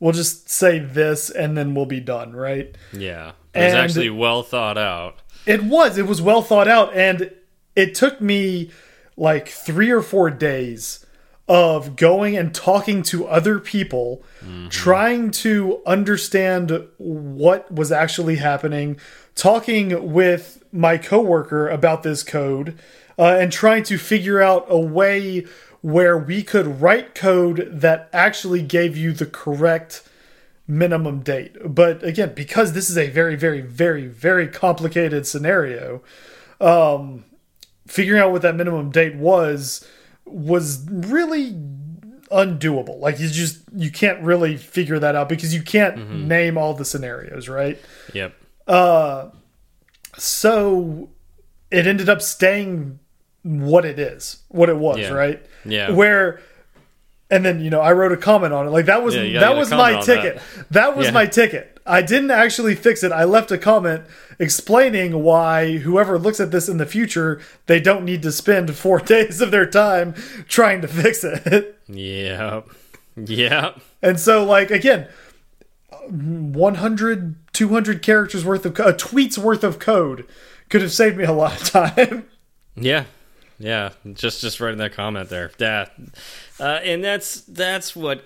we'll just say this and then we'll be done, right? Yeah. It was and actually well thought out. It was. It was well thought out. And it took me like three or four days of going and talking to other people, mm -hmm. trying to understand what was actually happening, talking with my coworker about this code, uh, and trying to figure out a way where we could write code that actually gave you the correct minimum date. But again, because this is a very, very, very, very complicated scenario, um, figuring out what that minimum date was was really undoable. Like you just you can't really figure that out because you can't mm -hmm. name all the scenarios, right? Yep. Uh, so it ended up staying what it is, what it was, yeah. right? Yeah. Where and then you know I wrote a comment on it. Like that was yeah, that was my ticket. That, that was yeah. my ticket. I didn't actually fix it. I left a comment explaining why whoever looks at this in the future, they don't need to spend 4 days of their time trying to fix it. Yeah. Yeah. And so like again, 100 200 characters worth of a uh, tweet's worth of code could have saved me a lot of time. Yeah, yeah, just just writing that comment there. Yeah, uh, and that's that's what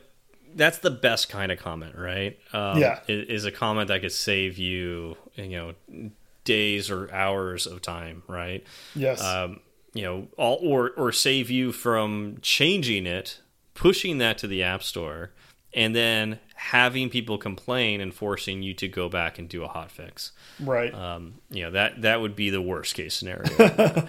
that's the best kind of comment, right? Um, yeah, is, is, a comment that could save you, you know, days or hours of time, right? Yes. Um, you know, all or or save you from changing it, pushing that to the app store, and then having people complain and forcing you to go back and do a hot fix. Right. Um, you know that that would be the worst case scenario.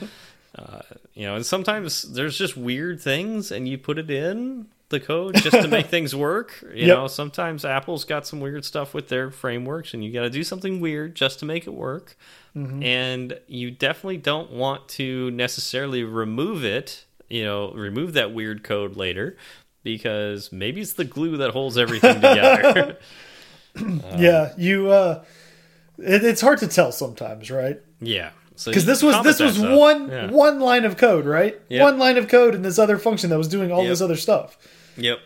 Uh, you know, and sometimes there's just weird things, and you put it in the code just to make things work. You yep. know, sometimes Apple's got some weird stuff with their frameworks, and you got to do something weird just to make it work. Mm -hmm. And you definitely don't want to necessarily remove it. You know, remove that weird code later because maybe it's the glue that holds everything together. uh, yeah, you. uh it, It's hard to tell sometimes, right? Yeah because so this was this was stuff. one yeah. one line of code, right? Yep. One line of code in this other function that was doing all yep. this other stuff. Yep.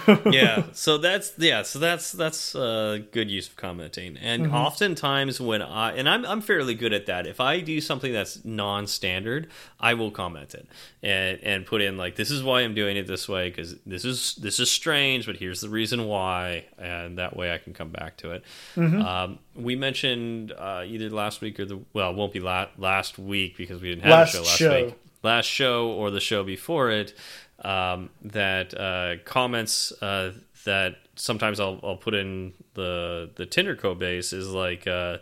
yeah so that's yeah so that's that's a good use of commenting and mm -hmm. oftentimes when i and I'm, I'm fairly good at that if i do something that's non-standard i will comment it and and put in like this is why i'm doing it this way because this is this is strange but here's the reason why and that way i can come back to it mm -hmm. um, we mentioned uh, either last week or the well it won't be la last week because we didn't have last a show last show. week last show or the show before it um, that uh, comments uh, that sometimes I'll, I'll put in the the Tinder code base is like uh,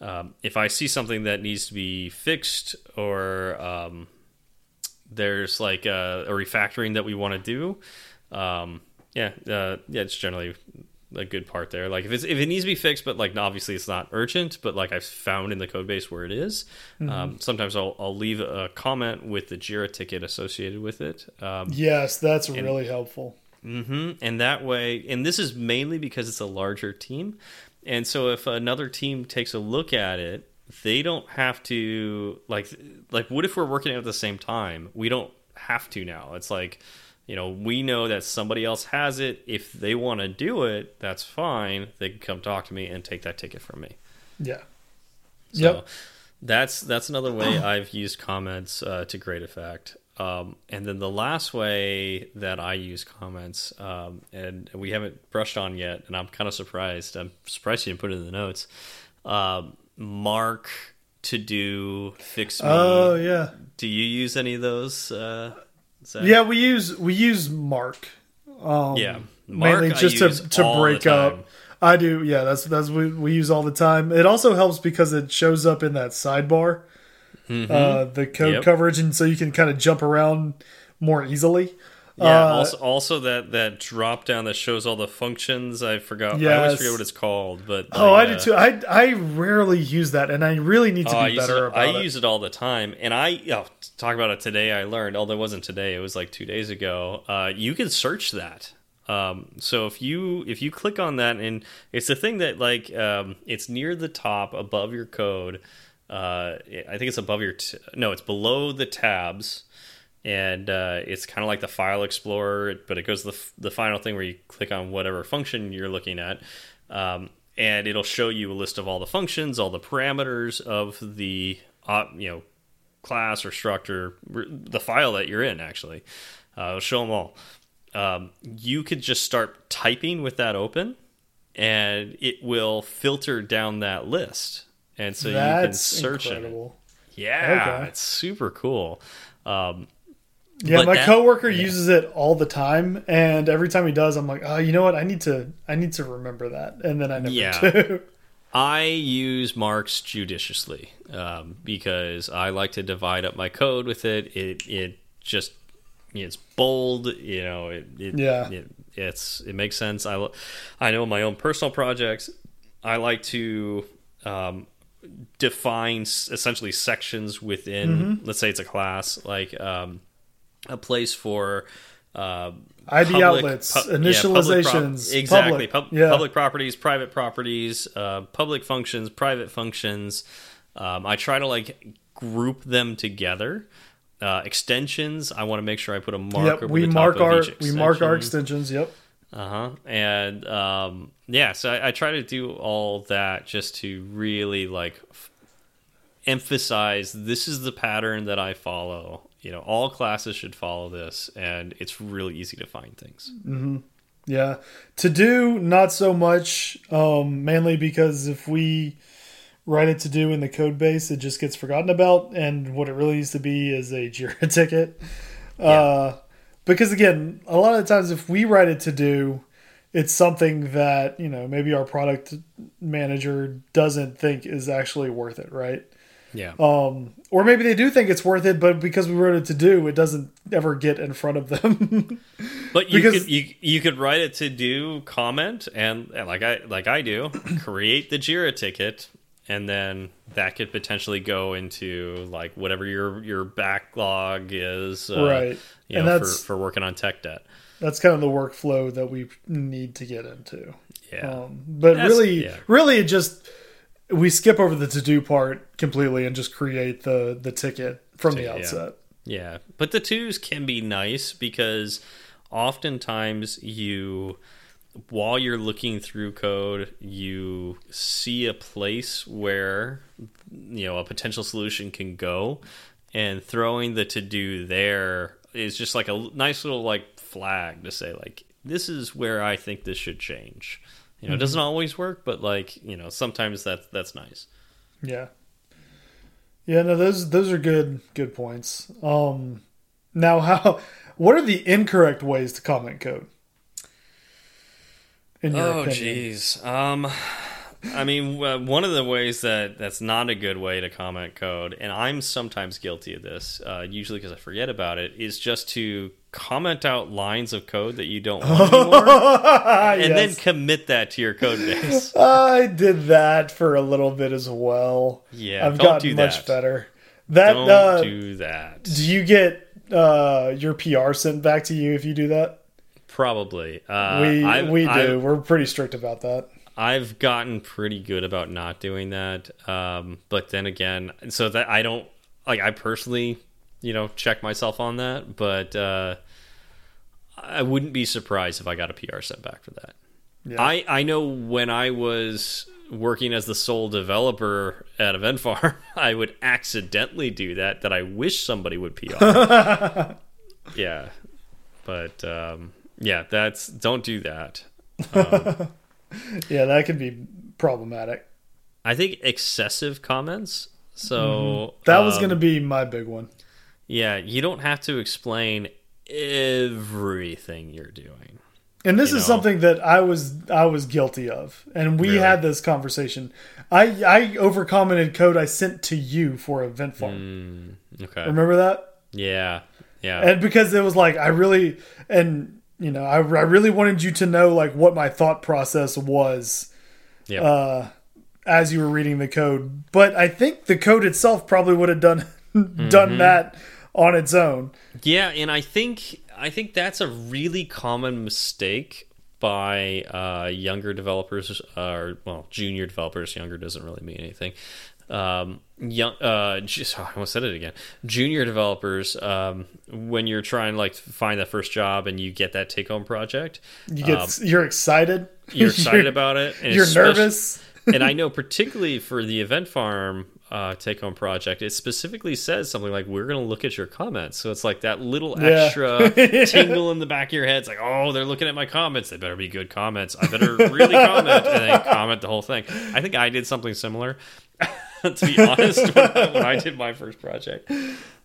um, if I see something that needs to be fixed or um, there's like a, a, refactoring that we want to do, um, yeah, uh, yeah, it's generally a good part there. Like if it's if it needs to be fixed, but like obviously it's not urgent, but like I've found in the code base where it is. Mm -hmm. sometimes I'll I'll leave a comment with the Jira ticket associated with it. Um, yes, that's and, really helpful. Mm -hmm, and that way, and this is mainly because it's a larger team, and so if another team takes a look at it, they don't have to like like what if we're working at the same time? We don't have to now. It's like you know, we know that somebody else has it. If they want to do it, that's fine. They can come talk to me and take that ticket from me. Yeah. So yep. That's that's another way I've used comments uh, to great effect. Um, and then the last way that I use comments, um, and we haven't brushed on yet, and I'm kind of surprised. I'm surprised you didn't put it in the notes. Um, mark to do fix me. Oh yeah. Do you use any of those? Uh, so. Yeah, we use we use Mark. Um, yeah, Mark, mainly just to to break up. I do. Yeah, that's that's we we use all the time. It also helps because it shows up in that sidebar, mm -hmm. uh, the code yep. coverage, and so you can kind of jump around more easily. Yeah. Uh, also, also that that drop down that shows all the functions. I forgot. Yes. I always forget what it's called. But oh, I, I did too. I I rarely use that, and I really need to oh, be better it, about I it. I use it all the time, and I oh, talk about it today. I learned, although it wasn't today. It was like two days ago. Uh, you can search that. Um, so if you if you click on that, and it's the thing that like um, it's near the top above your code. Uh, I think it's above your no, it's below the tabs and uh, it's kind of like the file explorer, but it goes to the, the final thing where you click on whatever function you're looking at, um, and it'll show you a list of all the functions, all the parameters of the uh, you know class or structure, the file that you're in. Actually, uh, it'll show them all. Um, you could just start typing with that open, and it will filter down that list, and so That's you can search incredible. it. Yeah, okay. it's super cool. Um, yeah, but my that, coworker yeah. uses it all the time, and every time he does, I'm like, oh, you know what? I need to, I need to remember that, and then I never yeah. do. I use marks judiciously um, because I like to divide up my code with it. It it just it's bold, you know. It, it yeah, it, it's it makes sense. I I know my own personal projects. I like to um, define essentially sections within. Mm -hmm. Let's say it's a class like. Um, a place for uh, ID public, outlets, pu initializations, yeah, exactly, public, yeah. public, properties, private properties, uh, public functions, private functions. Um, I try to like group them together. Uh, extensions, I want to make sure I put a mark. Yep, we mark our we mark our extensions. Yep. Uh huh. And um, yeah, so I, I, try to do all that just to really like emphasize this is the pattern that I follow you know all classes should follow this and it's really easy to find things mm -hmm. yeah to do not so much um, mainly because if we write it to do in the code base it just gets forgotten about and what it really needs to be is a Jira ticket yeah. uh, because again a lot of times if we write it to do it's something that you know maybe our product manager doesn't think is actually worth it right yeah. Um, or maybe they do think it's worth it, but because we wrote it to do, it doesn't ever get in front of them. but you because, could you you could write it to do comment and, and like I like I do create the Jira ticket and then that could potentially go into like whatever your your backlog is uh, right you know, for, for working on tech debt that's kind of the workflow that we need to get into yeah um, but that's, really yeah. really it just we skip over the to do part completely and just create the the ticket from the outset. Yeah. yeah. But the twos can be nice because oftentimes you while you're looking through code, you see a place where you know a potential solution can go and throwing the to do there is just like a nice little like flag to say like this is where I think this should change. You know, mm -hmm. it doesn't always work, but like you know, sometimes that's that's nice. Yeah. Yeah, no, those those are good good points. Um, now, how what are the incorrect ways to comment code? In your oh, jeez. Um, I mean, uh, one of the ways that that's not a good way to comment code, and I'm sometimes guilty of this, uh, usually because I forget about it, is just to comment out lines of code that you don't want anymore, and then commit that to your code base. I did that for a little bit as well. Yeah, I've gotten much better. That Don't uh, do that. do you get uh, your PR sent back to you if you do that? Probably. Uh, we I've, we do. I've, We're pretty strict about that. I've gotten pretty good about not doing that. Um, but then again, so that I don't like. I personally, you know, check myself on that. But uh, I wouldn't be surprised if I got a PR sent back for that. Yeah. I I know when I was working as the sole developer at Event Farm, I would accidentally do that. That I wish somebody would PR. yeah, but um, yeah, that's don't do that. Yeah, that can be problematic. I think excessive comments. So That was um, going to be my big one. yeah, you don't have to explain everything you're doing. And this you is know. something that I was I was guilty of, and we Really? had this conversation. I I overcommented code I sent to you for Event Farm. Okay. Remember that? Yeah. Yeah. And because it was like I really and you know I, I really wanted you to know like what my thought process was yeah. uh, as you were reading the code. But I think the code itself probably would have done done that on its own. Yeah, and I think I think that's a really common mistake by uh, younger developers, or well, junior developers. Younger doesn't really mean anything. Um, young, uh, just I almost said it again. Junior developers, um, when you're trying like to find that first job and you get that take home project, You get you're excited. you're excited about it. And You're nervous. and I know particularly for the Event Farm uh, take home project, it specifically says something like, "We're going to look at your comments." So it's like that little Yeah. extra tingle in the back of your head. It's like, "Oh, they're looking at my comments. They better be good comments. I better really comment." And then comment the whole thing. I think I did something similar. to be honest, when I, when I did my first project,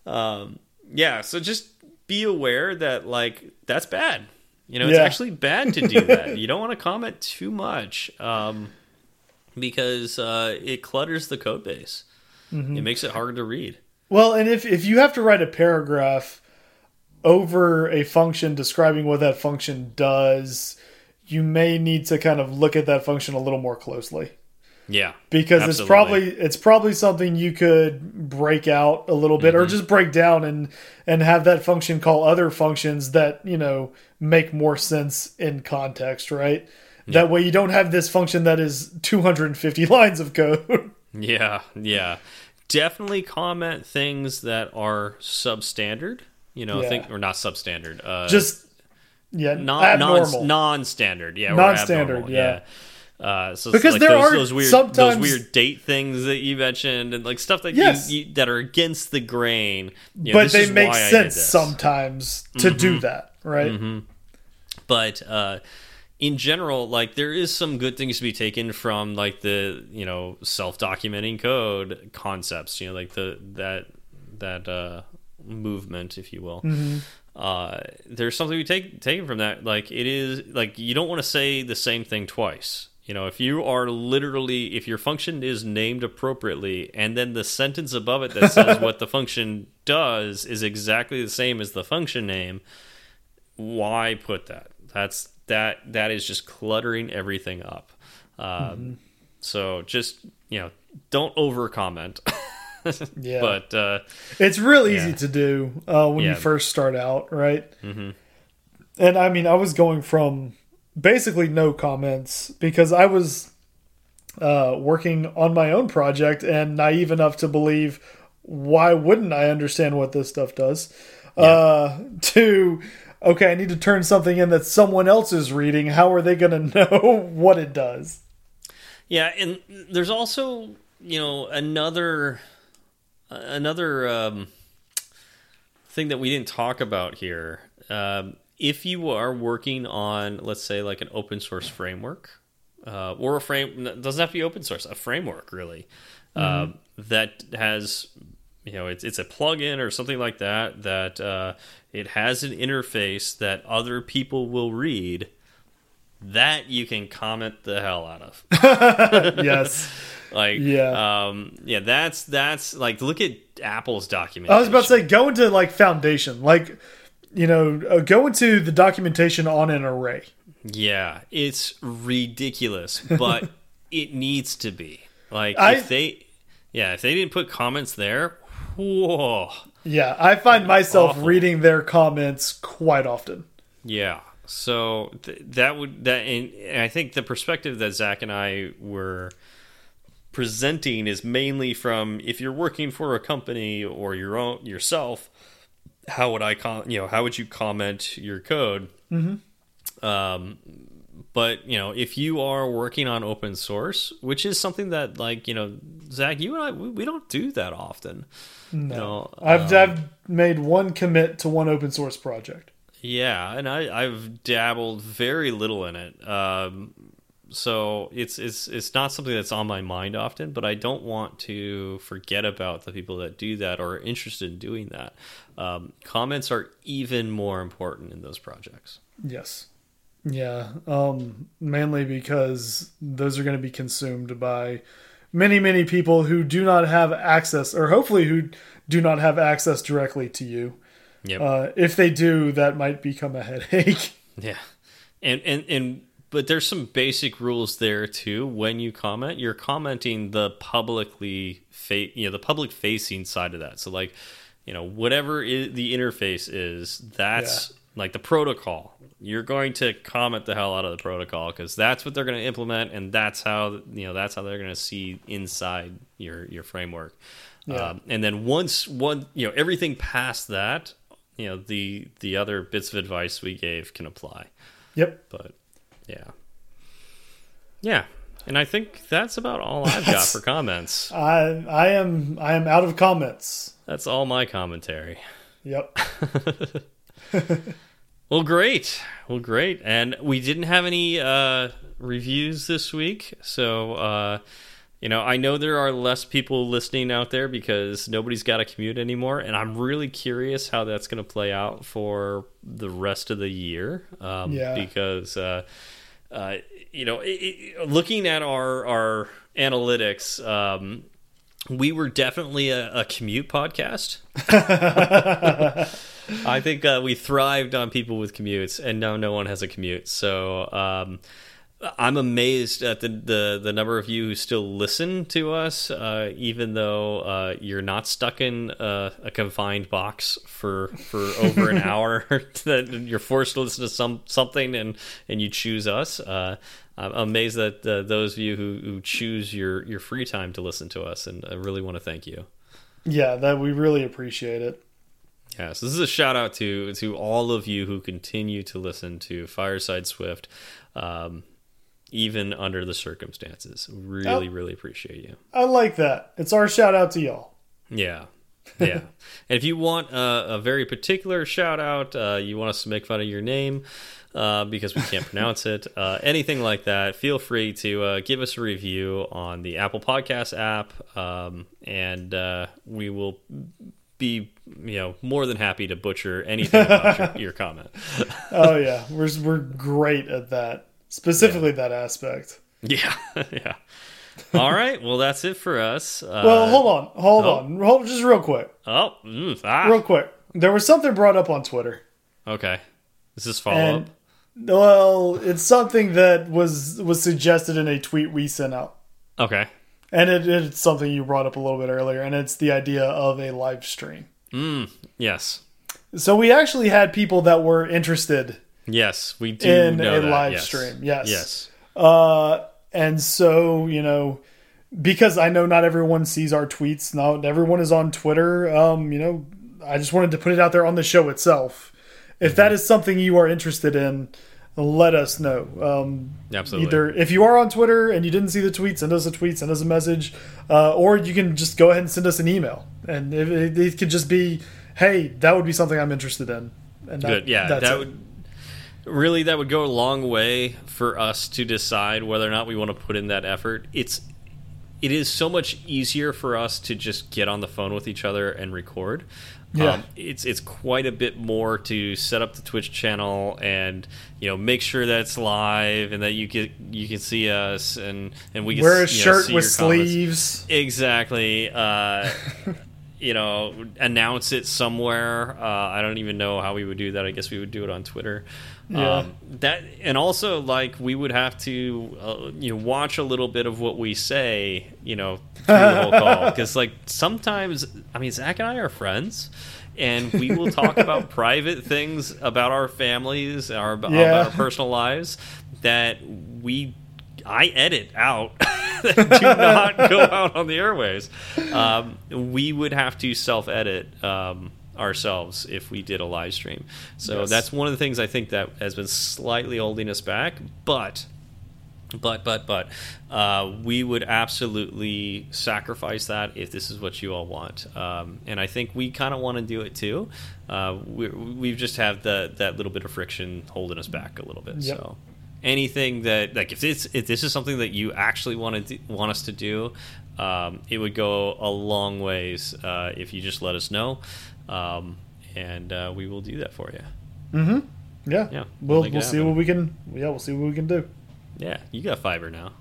um, yeah. So just be aware that like that's bad. You know, it's Yeah. actually bad to do that. you don't want to comment too much. Um, because uh, it clutters the code base. Mm-hmm. It makes it hard to read. Well, and if if you have to write a paragraph over a function describing what that function does, you may need to kind of look at that function a little more closely. Yeah, because it's probably it's probably something you could break out a little bit or Mm-hmm. just break down and and have that function call other functions that you know make more sense in context right that way you don't have this function that is 250 lines of code yeah, yeah. Definitely comment things that are substandard. You know, Yeah. think or not substandard. Uh, just yeah non non abnormal non standard. Yeah, Non-standard, abnormal, yeah. Uh, so Because like there those, are those weird, sometimes- those weird date things that you mentioned, and like stuff that Yes. you, you, that are against the grain. You know, but they make why I did sense sometimes to do Mm-hmm. that right? But uh in general like there is some good things to be taken from like the you know self-documenting code concepts you know like the that that uh movement if you will. Uh there's something we take taken from that. Like it is like you don't want to say the same thing twice you know if you are literally if your function is named appropriately and then the sentence above it that says what the function does is exactly the same as the function name why put that? That's that that is just cluttering everything up. Um, So just you know, don't over comment. Yeah. But uh, It's real easy Yeah. to do uh, when Yeah. you first start out, right? Mm-hmm. And I mean, I was going from basically no comments because I was uh, working on my own project and naive enough to believe why wouldn't I understand what this stuff does? Uh, to okay, I need to turn something in that someone else is reading. How are they going to know what it does? yeah, and there's also you know another another um, thing that we didn't talk about here. Um, if you are working on, let's say, like an open source framework, uh, or a frame doesn't have to be open source, a framework really uh, that has you know it's it's a plugin or something like that that uh, it has an interface that other people will read. that you can comment the hell out of. yes. Like, Yeah. um, yeah, that's that's like look at Apple's documentation. I was about to say go into like foundation, like you know, uh, go into the documentation on an array. Yeah, it's ridiculous, but it needs to be. Like I- if they yeah, if they didn't put comments there, whoa. Yeah, I find myself Awful. reading their comments quite often. Yeah. So th that would that and, and I think the perspective that Zach and I were presenting is mainly from if you're working for a company or your own yourself, how would I com you know how would you comment your code? Mm-hmm. Um, but you know if you are working on open source, which is something that like you know Zach, you and I we, we don't do that often. No, you know, I've I've made one commit to one open source project. Yeah, and I, I've dabbled very little in it. Um, so it's it's it's not something that's on my mind often, but I don't want to forget about the people that do that or are interested in doing that. Um, comments are even more important in those projects. Yes. Yeah. Um, mainly because those are going to be consumed by many, many people who do not have access, or hopefully who do not have access directly to you. Yep. Uh, if they do, that might become a headache. Yeah, and and and but there's some basic rules there too. When you comment, you're commenting the publicly fa- you know the public facing side of that. So like, you know, whatever the interface is, that's like the protocol. You're going to comment the hell out of the protocol because that's what they're going to implement, and that's how you know that's how they're going to see inside your your framework. Yeah. Um, and then once one you know everything past that, you know the the other bits of advice we gave can apply Yep. but yeah. Yeah. And i think that's about all i've got for comments. I I am I am out of comments. that's all my commentary. Yep. well great. Well great. And we didn't have any uh reviews this week. So uh you know i know there are less people listening out there because nobody's got a commute anymore. And i'm really curious how that's going to play out for the rest of the year. Um Yeah. because uh uh, you know, it, it, looking at our our analytics, um, we were definitely a, a commute podcast. I think uh, we thrived on people with commutes, and now no one has a commute. So um, I'm amazed at the, the the number of you who still listen to us, uh, even though uh, you're not stuck in a, a confined box for for over an hour. that you're forced to listen to some something, and and you choose us. Uh, I'm amazed that uh, those of you who, who choose your your free time to listen to us, and I really want to thank you. Yeah, that we really appreciate it. Yeah, so this is a shout out to to all of you who continue to listen to Fireside Swift, um, even under the circumstances. Really, Oh. really appreciate you. I like that. It's our shout out to y'all. Yeah, yeah. and if you want a, a very particular shout out, uh, you want us to make fun of your name uh, because we can't pronounce it, uh, anything like that, feel free to uh, give us a review on the Apple Podcast app, um, and uh, we will be you know more than happy to butcher anything about your, your comment. Oh yeah, we're we're great at that. Specifically that aspect. Yeah, yeah. All right, well that's it for us. Uh, Well, hold on, hold oh. on, hold just real quick, Oh, mm, ah, real quick. There was something brought up on Twitter. okay. Is this follow And- up? Well, it's something that was was suggested in a tweet we sent out, Okay. and it, it's something you brought up a little bit earlier, and it's the idea of a live stream. Mm, yes. So we actually had people that were interested Yes, we do in a that, live yes. stream. Yes. Yes. Uh, and so you know, because I know not everyone sees our tweets, not everyone is on Twitter. Um, you know, I just wanted to put it out there on the show itself. If that is something you are interested in, let us know. Um, Absolutely. Either if you are on Twitter and you didn't see the tweet, send us a tweet, send us a message, uh, or you can just go ahead and send us an email, and it, it, it could just be, "Hey, that would be something I'm interested in." And that, Good. Yeah, that's that it. would really that would go a long way for us to decide whether or not we want to put in that effort. It's it is so much easier for us to just get on the phone with each other and record. Yeah. Um, it's it's quite a bit more to set up the Twitch channel and you know make sure that it's live and that you get you can see us and and we can Wear a know, shirt see with your comments. sleeves. Exactly. Uh, you know, announce it somewhere. Uh, I don't even know how we would do that. I guess we would do it on Twitter. Yeah. Um, that and also like we would have to uh, you know watch a little bit of what we say. You know, through the whole call because like sometimes I mean Zach and I are friends. And we will talk about private things about our families, our about our personal lives that we I edit out that do not go out on the airways. Um, we would have to self edit um, ourselves if we did a live stream. So Yes. that's one of the things I think that has been slightly holding us back. But, but, but, but, uh, we would absolutely sacrifice that if this is what you all want. Um, and I think we kind of want to do it too. Uh, we we just have the that little bit of friction holding us back a little bit. Yep. So anything that like if this if this is something that you actually want to want us to do, um, it would go a long ways uh, if you just let us know, um, and uh, we will do that for you. Mm-hmm. Yeah. Yeah, We'll make it we'll see what we can. Yeah, we'll see what we can do. Yeah, you got fiber now.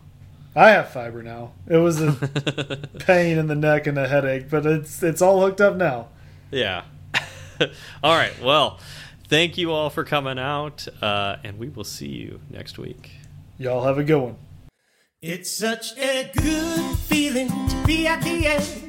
I have fiber now. It was a pain in the neck and a headache, but it's it's all hooked up now. yeah. all right. Well, thank you all for coming out, uh, and we will see you next week. Y'all have a good one. It's such a good feeling to be at the end.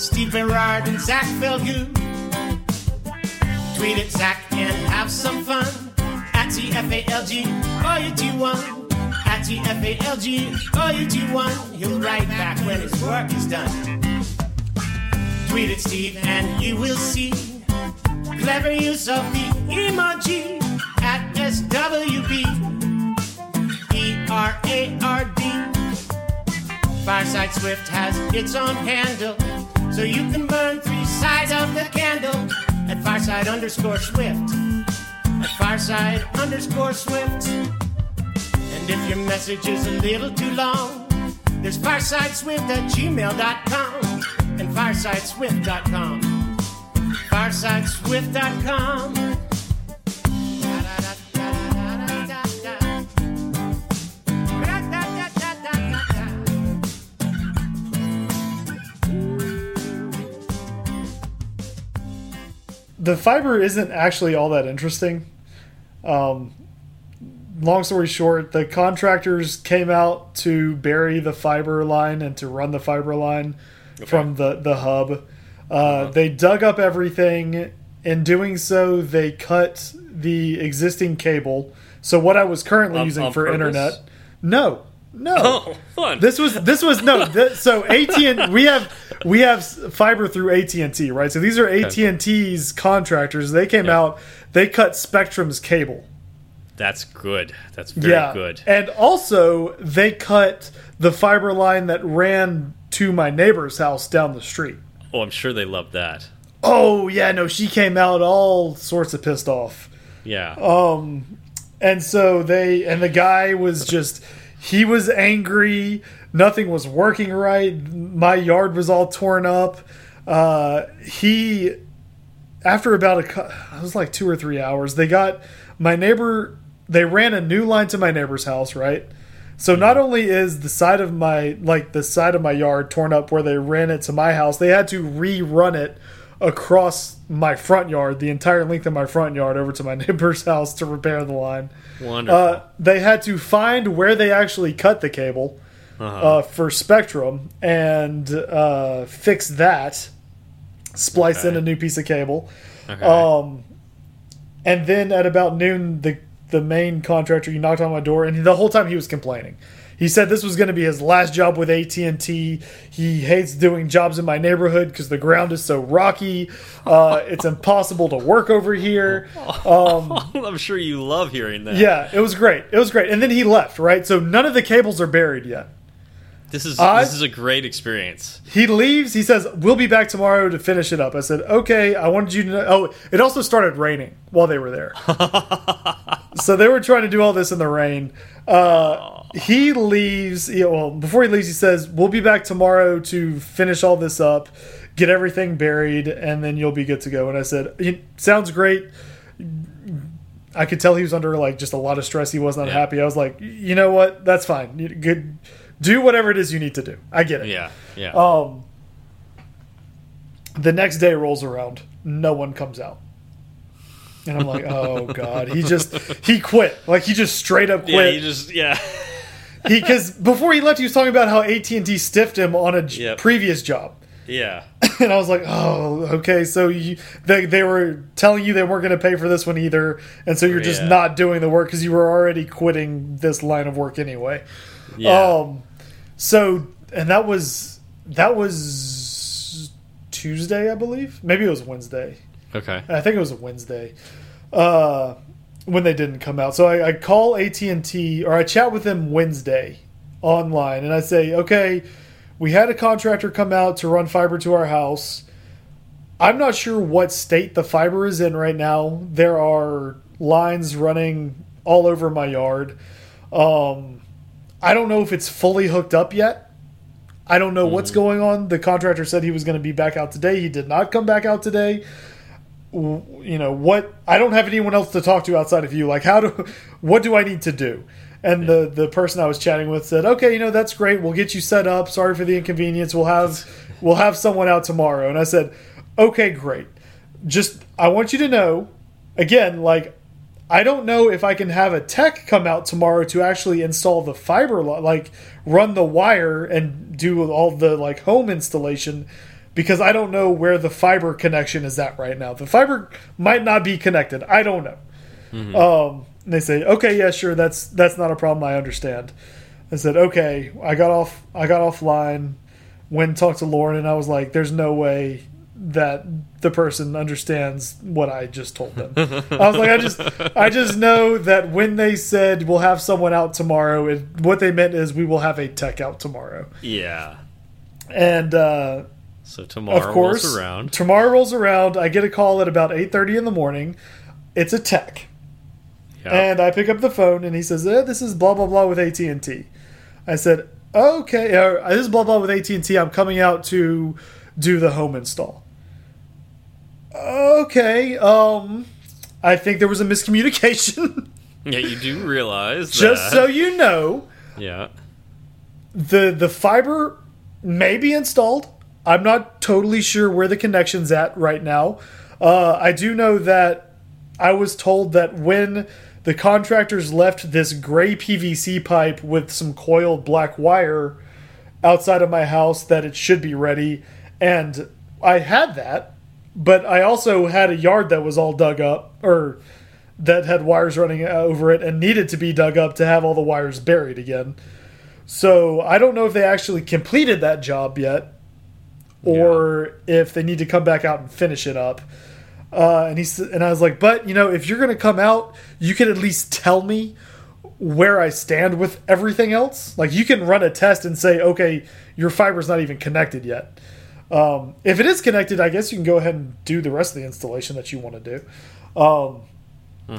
Steve Berard and Zach Falgout. Tweet at Zach and have some fun. At TFALG, all you do one. At TFALG, all you do one. He'll write back when his work is done. Tweet at Steve and you will see clever use of the emoji at SWB. E R A R D. Fireside Swift has its own handle, so you can burn three sides of the candle at Fireside underscore Swift. At Fireside underscore Swift. And if your message is a little too long, there's firesideswift at gmail.com and firesideswift.com. Firesideswift.com. The fiber isn't actually all that interesting. Um, long story short, the contractors came out to bury the fiber line and to run the fiber line from the the hub. Uh, They dug up everything. In doing so, they cut the existing cable. So what I was currently On- using on for purpose? internet, no, no. Oh, fun. This was this was no. Th so AT and we have we have fiber through AT and T, right? So these are AT and T's contractors. They came Yeah. out. They cut Spectrum's cable. That's good. That's very yeah, good. And also they cut the fiber line that ran to my neighbor's house down the street. Oh, I'm sure they loved that. Oh yeah, no, she came out all sorts of pissed off. Yeah. Um, and so they and the guy was just he was angry. Nothing was working right. My yard was all torn up. Uh, he after about a it was like two or three hours. They got my neighbor. They ran a new line to my neighbor's house, right? So not only is the side of my like the side of my yard torn up where they ran it to my house, they had to rerun it across my front yard, the entire length of my front yard over to my neighbor's house to repair the line. Wonderful. Uh, they had to find where they actually cut the cable Uh-huh. uh, for Spectrum and uh, fix that. Splice in a new piece of cable. okay. Um, and then at about noon, the the main contractor he knocked on my door, and the whole time he was complaining. He said this was going to be his last job with AT and T. He hates doing jobs in my neighborhood because the ground is so rocky. Uh, it's impossible to work over here. Um, I'm sure you love hearing that. yeah, it was great. It was great. And then he left. Right, so none of the cables are buried yet. This is I- this is a great experience. He leaves. He says, "We'll be back tomorrow to finish it up." I said, "Okay." I wanted you to know. Oh, it also started raining while they were there, so they were trying to do all this in the rain. Uh, he leaves. Yeah, well, before he leaves, he says, "We'll be back tomorrow to finish all this up, get everything buried, and then you'll be good to go." And I said, "Sounds great." I could tell he was under like just a lot of stress. He wasn't Yeah. happy. I was like, "You know what? That's fine. You- Good." Do whatever it is you need to do. I get it. Yeah, yeah. Um, the next day rolls around, no one comes out, and I'm like, oh god, he just he quit, like he just straight up quit. yeah, you just yeah. he because before he left, he was talking about how AT and T stiffed him on a Yep. previous job, yeah. and I was like, oh, okay, so you they they were telling you they weren't going to pay for this one either, and so you're just Yeah. not doing the work because you were already quitting this line of work anyway. Yeah. Um, so and that was that was Tuesday, I believe. Maybe it was Wednesday. Okay. I think it was a Wednesday uh, when they didn't come out. So I, I call AT and T or I chat with them Wednesday online, and I say, okay, we had a contractor come out to run fiber to our house. I'm not sure what state the fiber is in right now. There are lines running all over my yard. Um, I don't know if it's fully hooked up yet. I don't know what's going on. The contractor said he was going to be back out today. He did not come back out today. You know what? I don't have anyone else to talk to outside of you. Like, how do? What do I need to do? And the the person I was chatting with said, "Okay, you know that's great. We'll get you set up. Sorry for the inconvenience. We'll have we'll have someone out tomorrow." And I said, "Okay, great. Just I want you to know, again, like I don't know if I can have a tech come out tomorrow to actually install the fiber, like run the wire and do all the like home installation, because I don't know where the fiber connection is at right now. The fiber might not be connected. I don't know. Um, and they say, okay, yeah, sure, that's that's not a problem. I understand. I said, okay. I got off. I got offline. Went and talked to Lauren, and I was like, "There's no way that the person understands what I just told them." I was like, "I just, I just know that when they said we'll have someone out tomorrow, it, what they meant is we will have a tech out tomorrow." Yeah. And uh, So tomorrow of course, rolls around. tomorrow rolls around. I get a call at about eight thirty in the morning. It's a tech. Yeah. And I pick up the phone and he says, eh, "This is blah blah blah with AT and T." I said, "Okay, uh, this is blah blah with AT and T. I'm coming out to do the home install." Okay, um, I think there was a miscommunication. yeah, you do realize Just that. so you know, Yeah. the the fiber may be installed. I'm not totally sure where the connection's at right now. Uh, I do know that I was told that when the contractors left this gray PVC pipe with some coiled black wire outside of my house, that it should be ready. And I had that, but I also had a yard that was all dug up, or that had wires running over it and needed to be dug up to have all the wires buried again. So I don't know if they actually completed that job yet, or if they need to come back out and finish it up. Uh, and he and I was like, but you know, if you're gonna come out, you can at least tell me where I stand with everything else. Like you can run a test and say, okay, your fiber's not even connected yet. Um, if it is connected, I guess you can go ahead and do the rest of the installation that you want to do. Um,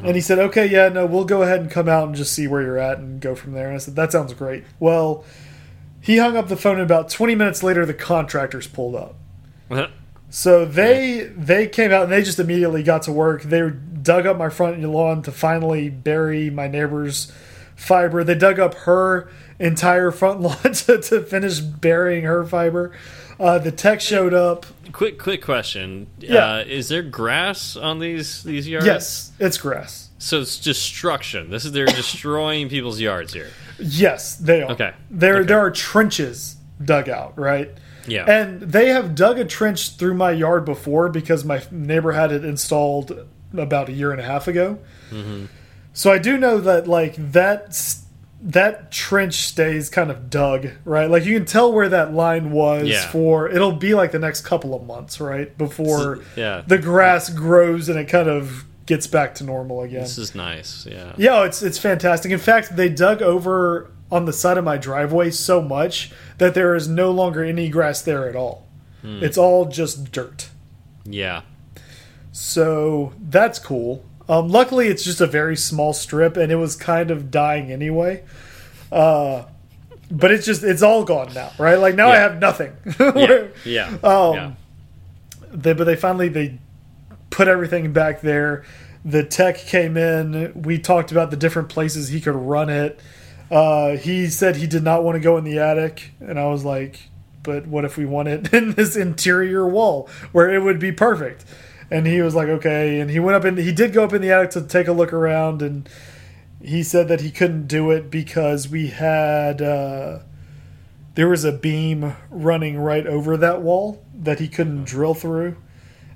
And he said, okay, yeah, no, we'll go ahead and come out and just see where you're at and go from there. And I said, that sounds great. Well, he hung up the phone, and about 20 minutes later, the contractors pulled up. So they they came out and they just immediately got to work. They dug up my front lawn to finally bury my neighbor's fiber. They dug up her entire front lawn to, to finish burying her fiber. Uh, the tech showed up. quick, quick question. Yeah. Uh, is there grass on these these yards? Yes, it's grass. So it's destruction. This is they're destroying people's yards here. Yes, they are. Okay. There Okay. there are trenches dug out, right? Yeah. And they have dug a trench through my yard before because my neighbor had it installed about a year and a half ago. Mm-hmm. So I do know that like that that trench stays kind of dug, right? Like you can tell where that line was Yeah. for it'll be like the next couple of months, right? Before yeah. the grass grows and it kind of gets back to normal again. This is nice. Yeah. Yeah, it's it's fantastic. In fact, they dug over on the side of my driveway so much that there is no longer any grass there at all. Hmm. It's all just dirt. Yeah. So that's cool. Um, luckily, it's just a very small strip, and it was kind of dying anyway. Uh, but it's just it's all gone now, right? Like now I have nothing. Yeah. Yeah. Um, yeah. they, but they finally they put everything back there. The tech came in. We talked about the different places he could run it. Uh, he said he did not want to go in the attic, and I was like, "But what if we want it in this interior wall where it would be perfect?" And he was like, "Okay." And he went up and he did go up in the attic to take a look around, and he said that he couldn't do it because we had uh, there was a beam running right over that wall that he couldn't drill through.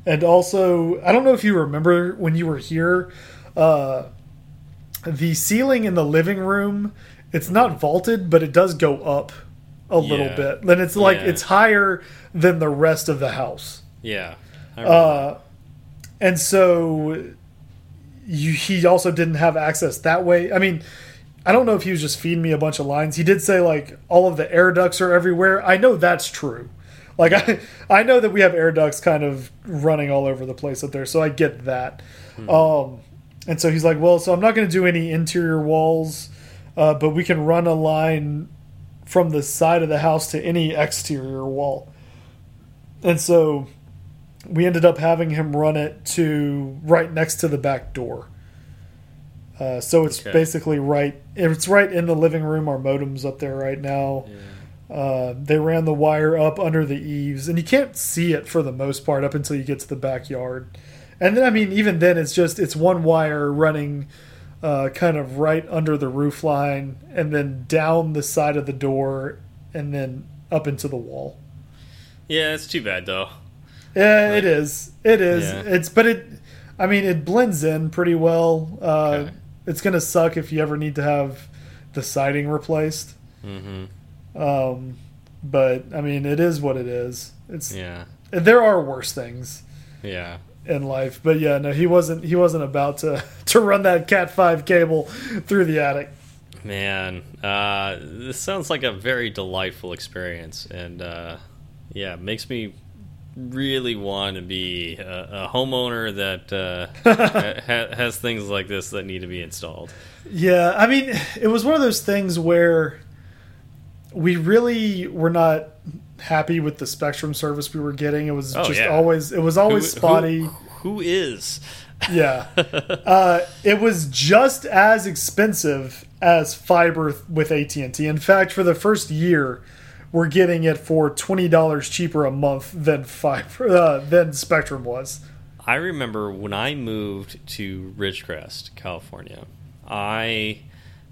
And also, I don't know if you remember when you were here, uh, the ceiling in the living room, it's not vaulted, but it does go up a little bit. Then it's like Yeah. it's higher than the rest of the house. Yeah. Uh, and so you, he also didn't have access that way. I mean, I don't know if he was just feeding me a bunch of lines. He did say like all of the air ducts are everywhere. I know that's true. Like I, I know that we have air ducts kind of running all over the place up there, so I get that. Um, and so he's like, well, so I'm not going to do any interior walls, uh, but we can run a line from the side of the house to any exterior wall. And so we ended up having him run it to right next to the back door. Uh, so it's Okay. basically right. It's right in the living room. Our modem's up there right now. Uh, they ran the wire up under the eaves, and you can't see it for the most part up until you get to the backyard. And then, I mean, even then, it's just it's one wire running uh, kind of right under the roof line, and then down the side of the door, and then up into the wall. Yeah, it's too bad though. Yeah, it is. It is. Yeah. It's but it. I mean, it blends in pretty well. Uh, Okay. It's gonna suck if you ever need to have the siding replaced. Mm-hmm. Um, but I mean, it is what it is. It's Yeah. there are worse things Yeah. in life, but yeah, no, he wasn't. He wasn't about to to run that Cat five cable through the attic. Man, uh, this sounds like a very delightful experience, and uh, yeah, makes me really want to be a, a homeowner that uh, ha has things like this that need to be installed. Yeah, I mean, it was one of those things where we really were not happy with the Spectrum service we were getting. It was Oh, just yeah. always it was always Who- spotty. Who, who is? Yeah, uh, it was just as expensive as fiber with AT and T. In fact, for the first year, we're getting it for twenty dollars cheaper a month than fiber uh, than Spectrum was. I remember when I moved to Ridgecrest, California. I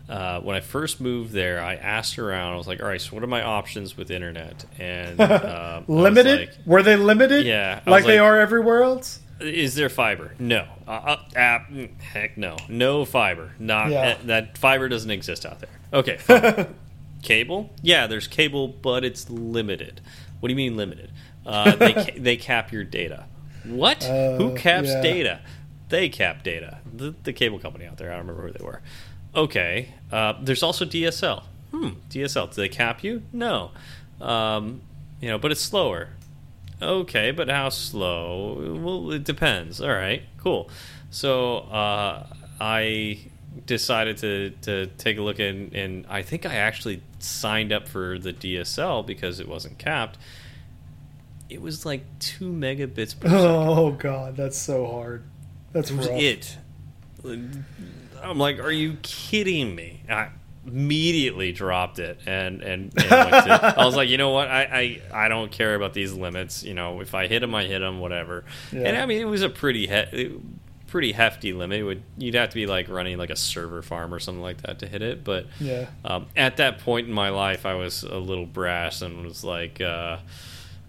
uh, when I first moved there, I asked around. I was like, "All right, so what are my options with internet?" And um, Limited? like, were they limited? Yeah, I like they like- are everywhere else. Is there fiber? No. Uh, uh, app, heck no. No fiber. Not Yeah. uh, that fiber doesn't exist out there. Okay. cable? Yeah, there's cable, but it's limited. What do you mean limited? Uh, they ca they cap your data. What? Who caps yeah. data? They cap data. The, the cable company out there. I don't remember who they were. Okay. Uh, there's also DSL. Hmm. DSL. Do they cap you? No. Um, you know, but it's slower. Okay, but how slow? Well, it depends. All right, cool. So uh, I decided to, to take a look in, and I think I actually signed up for the DSL because it wasn't capped. It was like two megabits per second. Oh god, that's so hard. That's rough. it. I'm like, are you kidding me? I immediately dropped it and and, and to, I was like, you know what? I, I I don't care about these limits. You know, if I hit them, I hit them. Whatever. Yeah. And I mean, it was a pretty he- pretty hefty limit. It would you'd have to be like running like a server farm or something like that to hit it. But Yeah. um, at that point in my life, I was a little brash and was like, uh,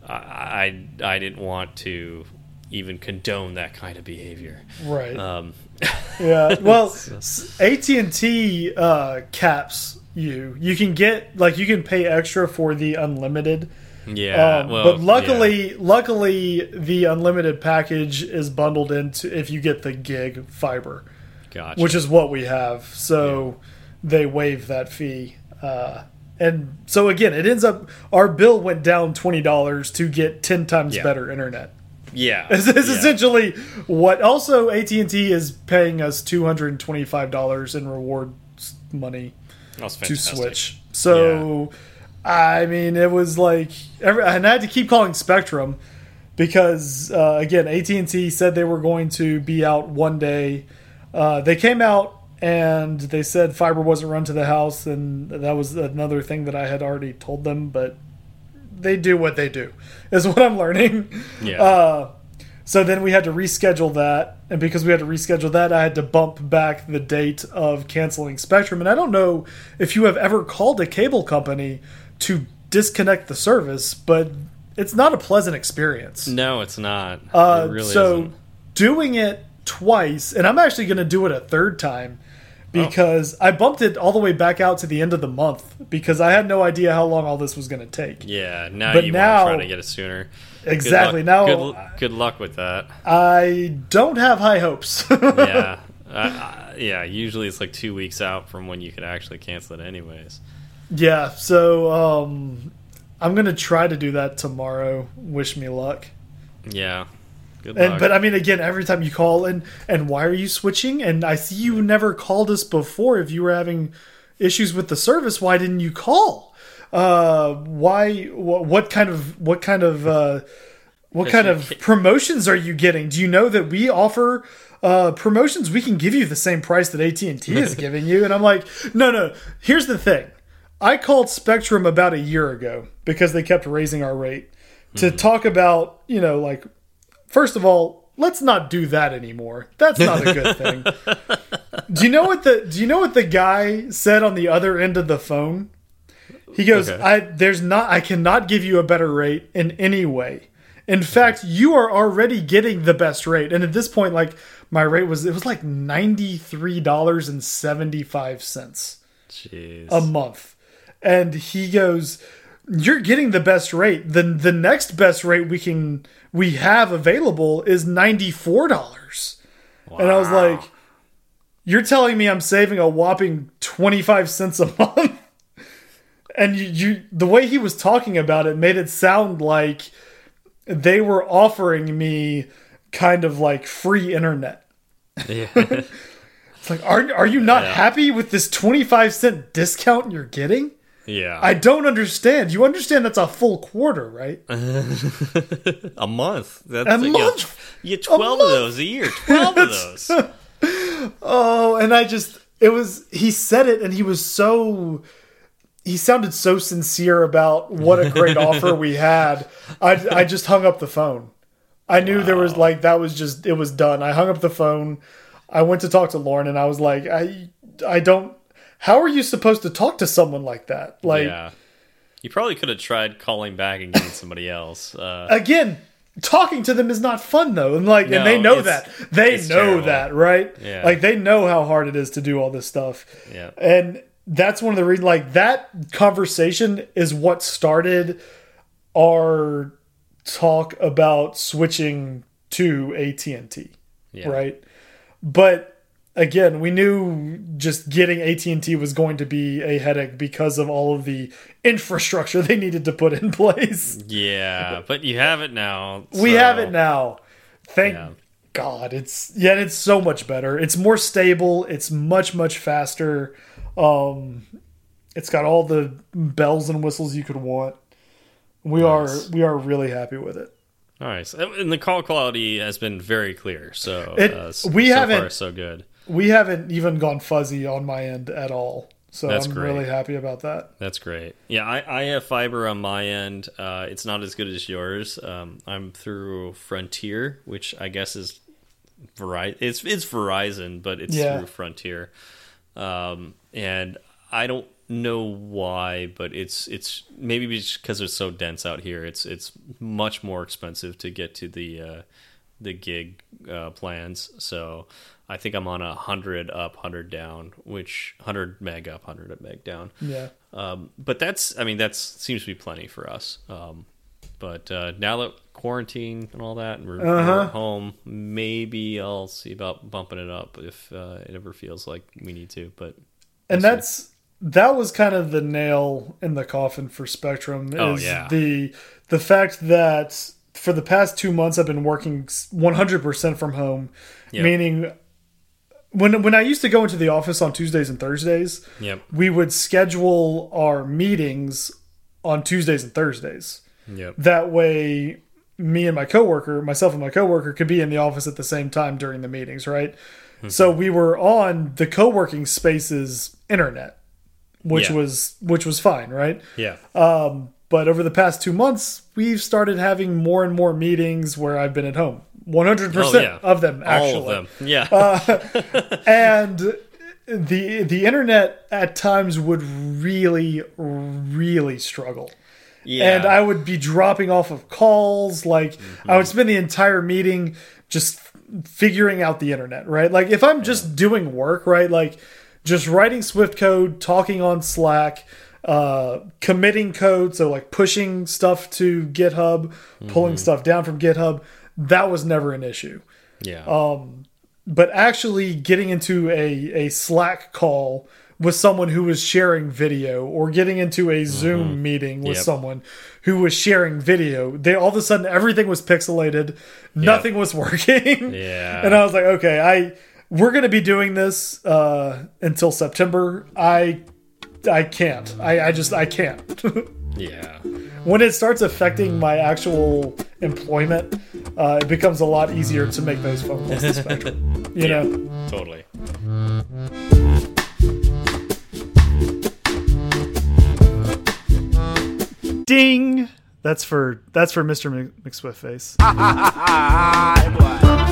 I, I I didn't want to even condone that kind of behavior. Right. Um, yeah. Well, AT and T uh, caps you. You can get like you can pay extra for the unlimited. Yeah, Um, well, but luckily, luckily, the unlimited package is bundled into if you get the gig fiber, gotcha. which is what we have. So they waive that fee, uh, and so again, it ends up our bill went down twenty dollars to get ten times Yeah. better internet. Yeah, This is yeah. essentially what. Also, AT and T is paying us two hundred and twenty five dollars in reward money to switch. So, I mean, it was like, every, and I had to keep calling Spectrum because uh, again, AT and T said they were going to be out one day. Uh, they came out and they said fiber wasn't run to the house, and that was another thing that I had already told them, but they do what they do, is what I'm learning. Yeah. Uh, so then we had to reschedule that, and because we had to reschedule that, I had to bump back the date of canceling Spectrum. And I don't know if you have ever called a cable company to disconnect the service, but it's not a pleasant experience. no, it's not. Uh, it really so isn't. doing it twice, and I'm actually going to do it a third time Oh. because I bumped it all the way back out to the end of the month because I had no idea how long all this was going to take. Yeah, now But you now- want to try to get it sooner. Exactly. Good Now good, good luck with that. I don't have high hopes. yeah, I, yeah. Usually it's like two weeks out from when you could actually cancel it, anyways. Yeah, so um, I'm gonna try to do that tomorrow. Wish me luck. Yeah, good And luck. but I mean, again, every time you call and and why are you switching? And I see you never called us before. If you were having issues with the service, why didn't you call? Uh, why? What, what kind of what kind of uh, what kind of promotions are you getting? Do you know that we offer? Uh, promotions we can give you the same price that AT&T is giving you and I'm like no no here's the thing I called Spectrum about a year ago because they kept raising our rate to talk about, you know, like, first of all, let's not do that anymore. That's not a good thing. do you know what the Do you know what the guy said on the other end of the phone? He goes, Okay. "I there's not I cannot give you a better rate in any way. In fact, you are already getting the best rate." And at this point, like my rate was it was like ninety three dollars and seventy five cents a month. And he goes, "You're getting the best rate. The the next best rate we can we have available is ninety four dollars." And I was like, "You're telling me I'm saving a whopping twenty five cents a month?" And you, you the way he was talking about it made it sound like they were offering me kind of like free internet. yeah. It's like, are are you not Yeah. happy with this twenty five cent discount you're getting? Yeah. I don't understand. You understand that's a full quarter, right? a month. That's A month? You get twelve of those a year. Twelve of those. Oh, and I just it was he said it and he was so he sounded so sincere about what a great offer we had. I I just hung up the phone. I knew there was like that was just it was done. I hung up the phone. I went to talk to Lauren and I was like, I I don't how are you supposed to talk to someone like that? Like yeah. You probably could have tried calling back and getting somebody else. Uh, again, talking to them is not fun though, and like, and they know that. They know terrible. that, right? Yeah. Like they know how hard it is to do all this stuff. yeah. And that's one of the reasons. Like that conversation is what started our talk about switching to AT and T, Yeah. right? But again, we knew just getting AT and T was going to be a headache because of all of the infrastructure they needed to put in place. Yeah, but you have it now. We have it now. Thank Yeah. God. It's yeah, it's so much better. It's more stable. It's much much faster. Um, it's got all the bells and whistles you could want. We Nice. are we are really happy with it. Nice. And the call quality has been very clear. So It- uh, we so haven't- far so good. We haven't even gone fuzzy on my end at all. So That's I'm great. really happy about that. That's great. Yeah, I, I have fiber on my end. Uh, it's not as good as yours. Um, I'm through Frontier, which I guess is Verizon. It's it's Verizon, but it's Yeah. through Frontier. Um, and I don't know why, but it's it's maybe because it's so dense out here. It's it's much more expensive to get to the uh, the gig uh, plans. So I think I'm on a hundred up, hundred down, which hundred meg up, hundred meg down. Yeah. Um, but that's, I mean, that's seems to be plenty for us. Um, but uh, now that quarantine and all that, and we're, we're Uh-huh. at home, maybe I'll see about bumping it up if uh, it ever feels like we need to. But and that's that was kind of the nail in the coffin for Spectrum. Is Oh, yeah. the the fact that for the past two months I've been working 100 percent from home, Yep. meaning when when I used to go into the office on Tuesdays and Thursdays, yep, we would schedule our meetings on Tuesdays and Thursdays. yep, That way, me and my coworker, myself and my coworker, could be in the office at the same time during the meetings, right? Mm-hmm. So we were on the co-working spaces internet, which Yeah. was which was fine, right? yeah, um, But over the past two months, we've started having more and more meetings where I've been at home. One hundred Oh, percent yeah. of them, actually, all of them. Yeah, Uh, and the the internet at times would really, really struggle. yeah. and I would be dropping off of calls. Like I would spend the entire meeting just figuring out the internet, right? Like if I'm just doing work, right? Like just writing Swift code, talking on Slack, uh, committing code, so like pushing stuff to GitHub, pulling stuff down from GitHub. That was never an issue yeah, Um, but actually getting into a, a Slack call with someone who was sharing video or getting into a Zoom meeting with Yep. someone who was sharing video, they all of a sudden everything was pixelated, nothing was working. yeah. And I was like, okay, I we're gonna be doing this uh, until September. I I can't. I, I just I can't. yeah. When it starts affecting my actual employment, uh, it becomes a lot easier to make those phone calls to Spectrum. You Yeah. know. Totally. Ding. That's for that's for Mr. Mc- McSwiftface. Hi, boy.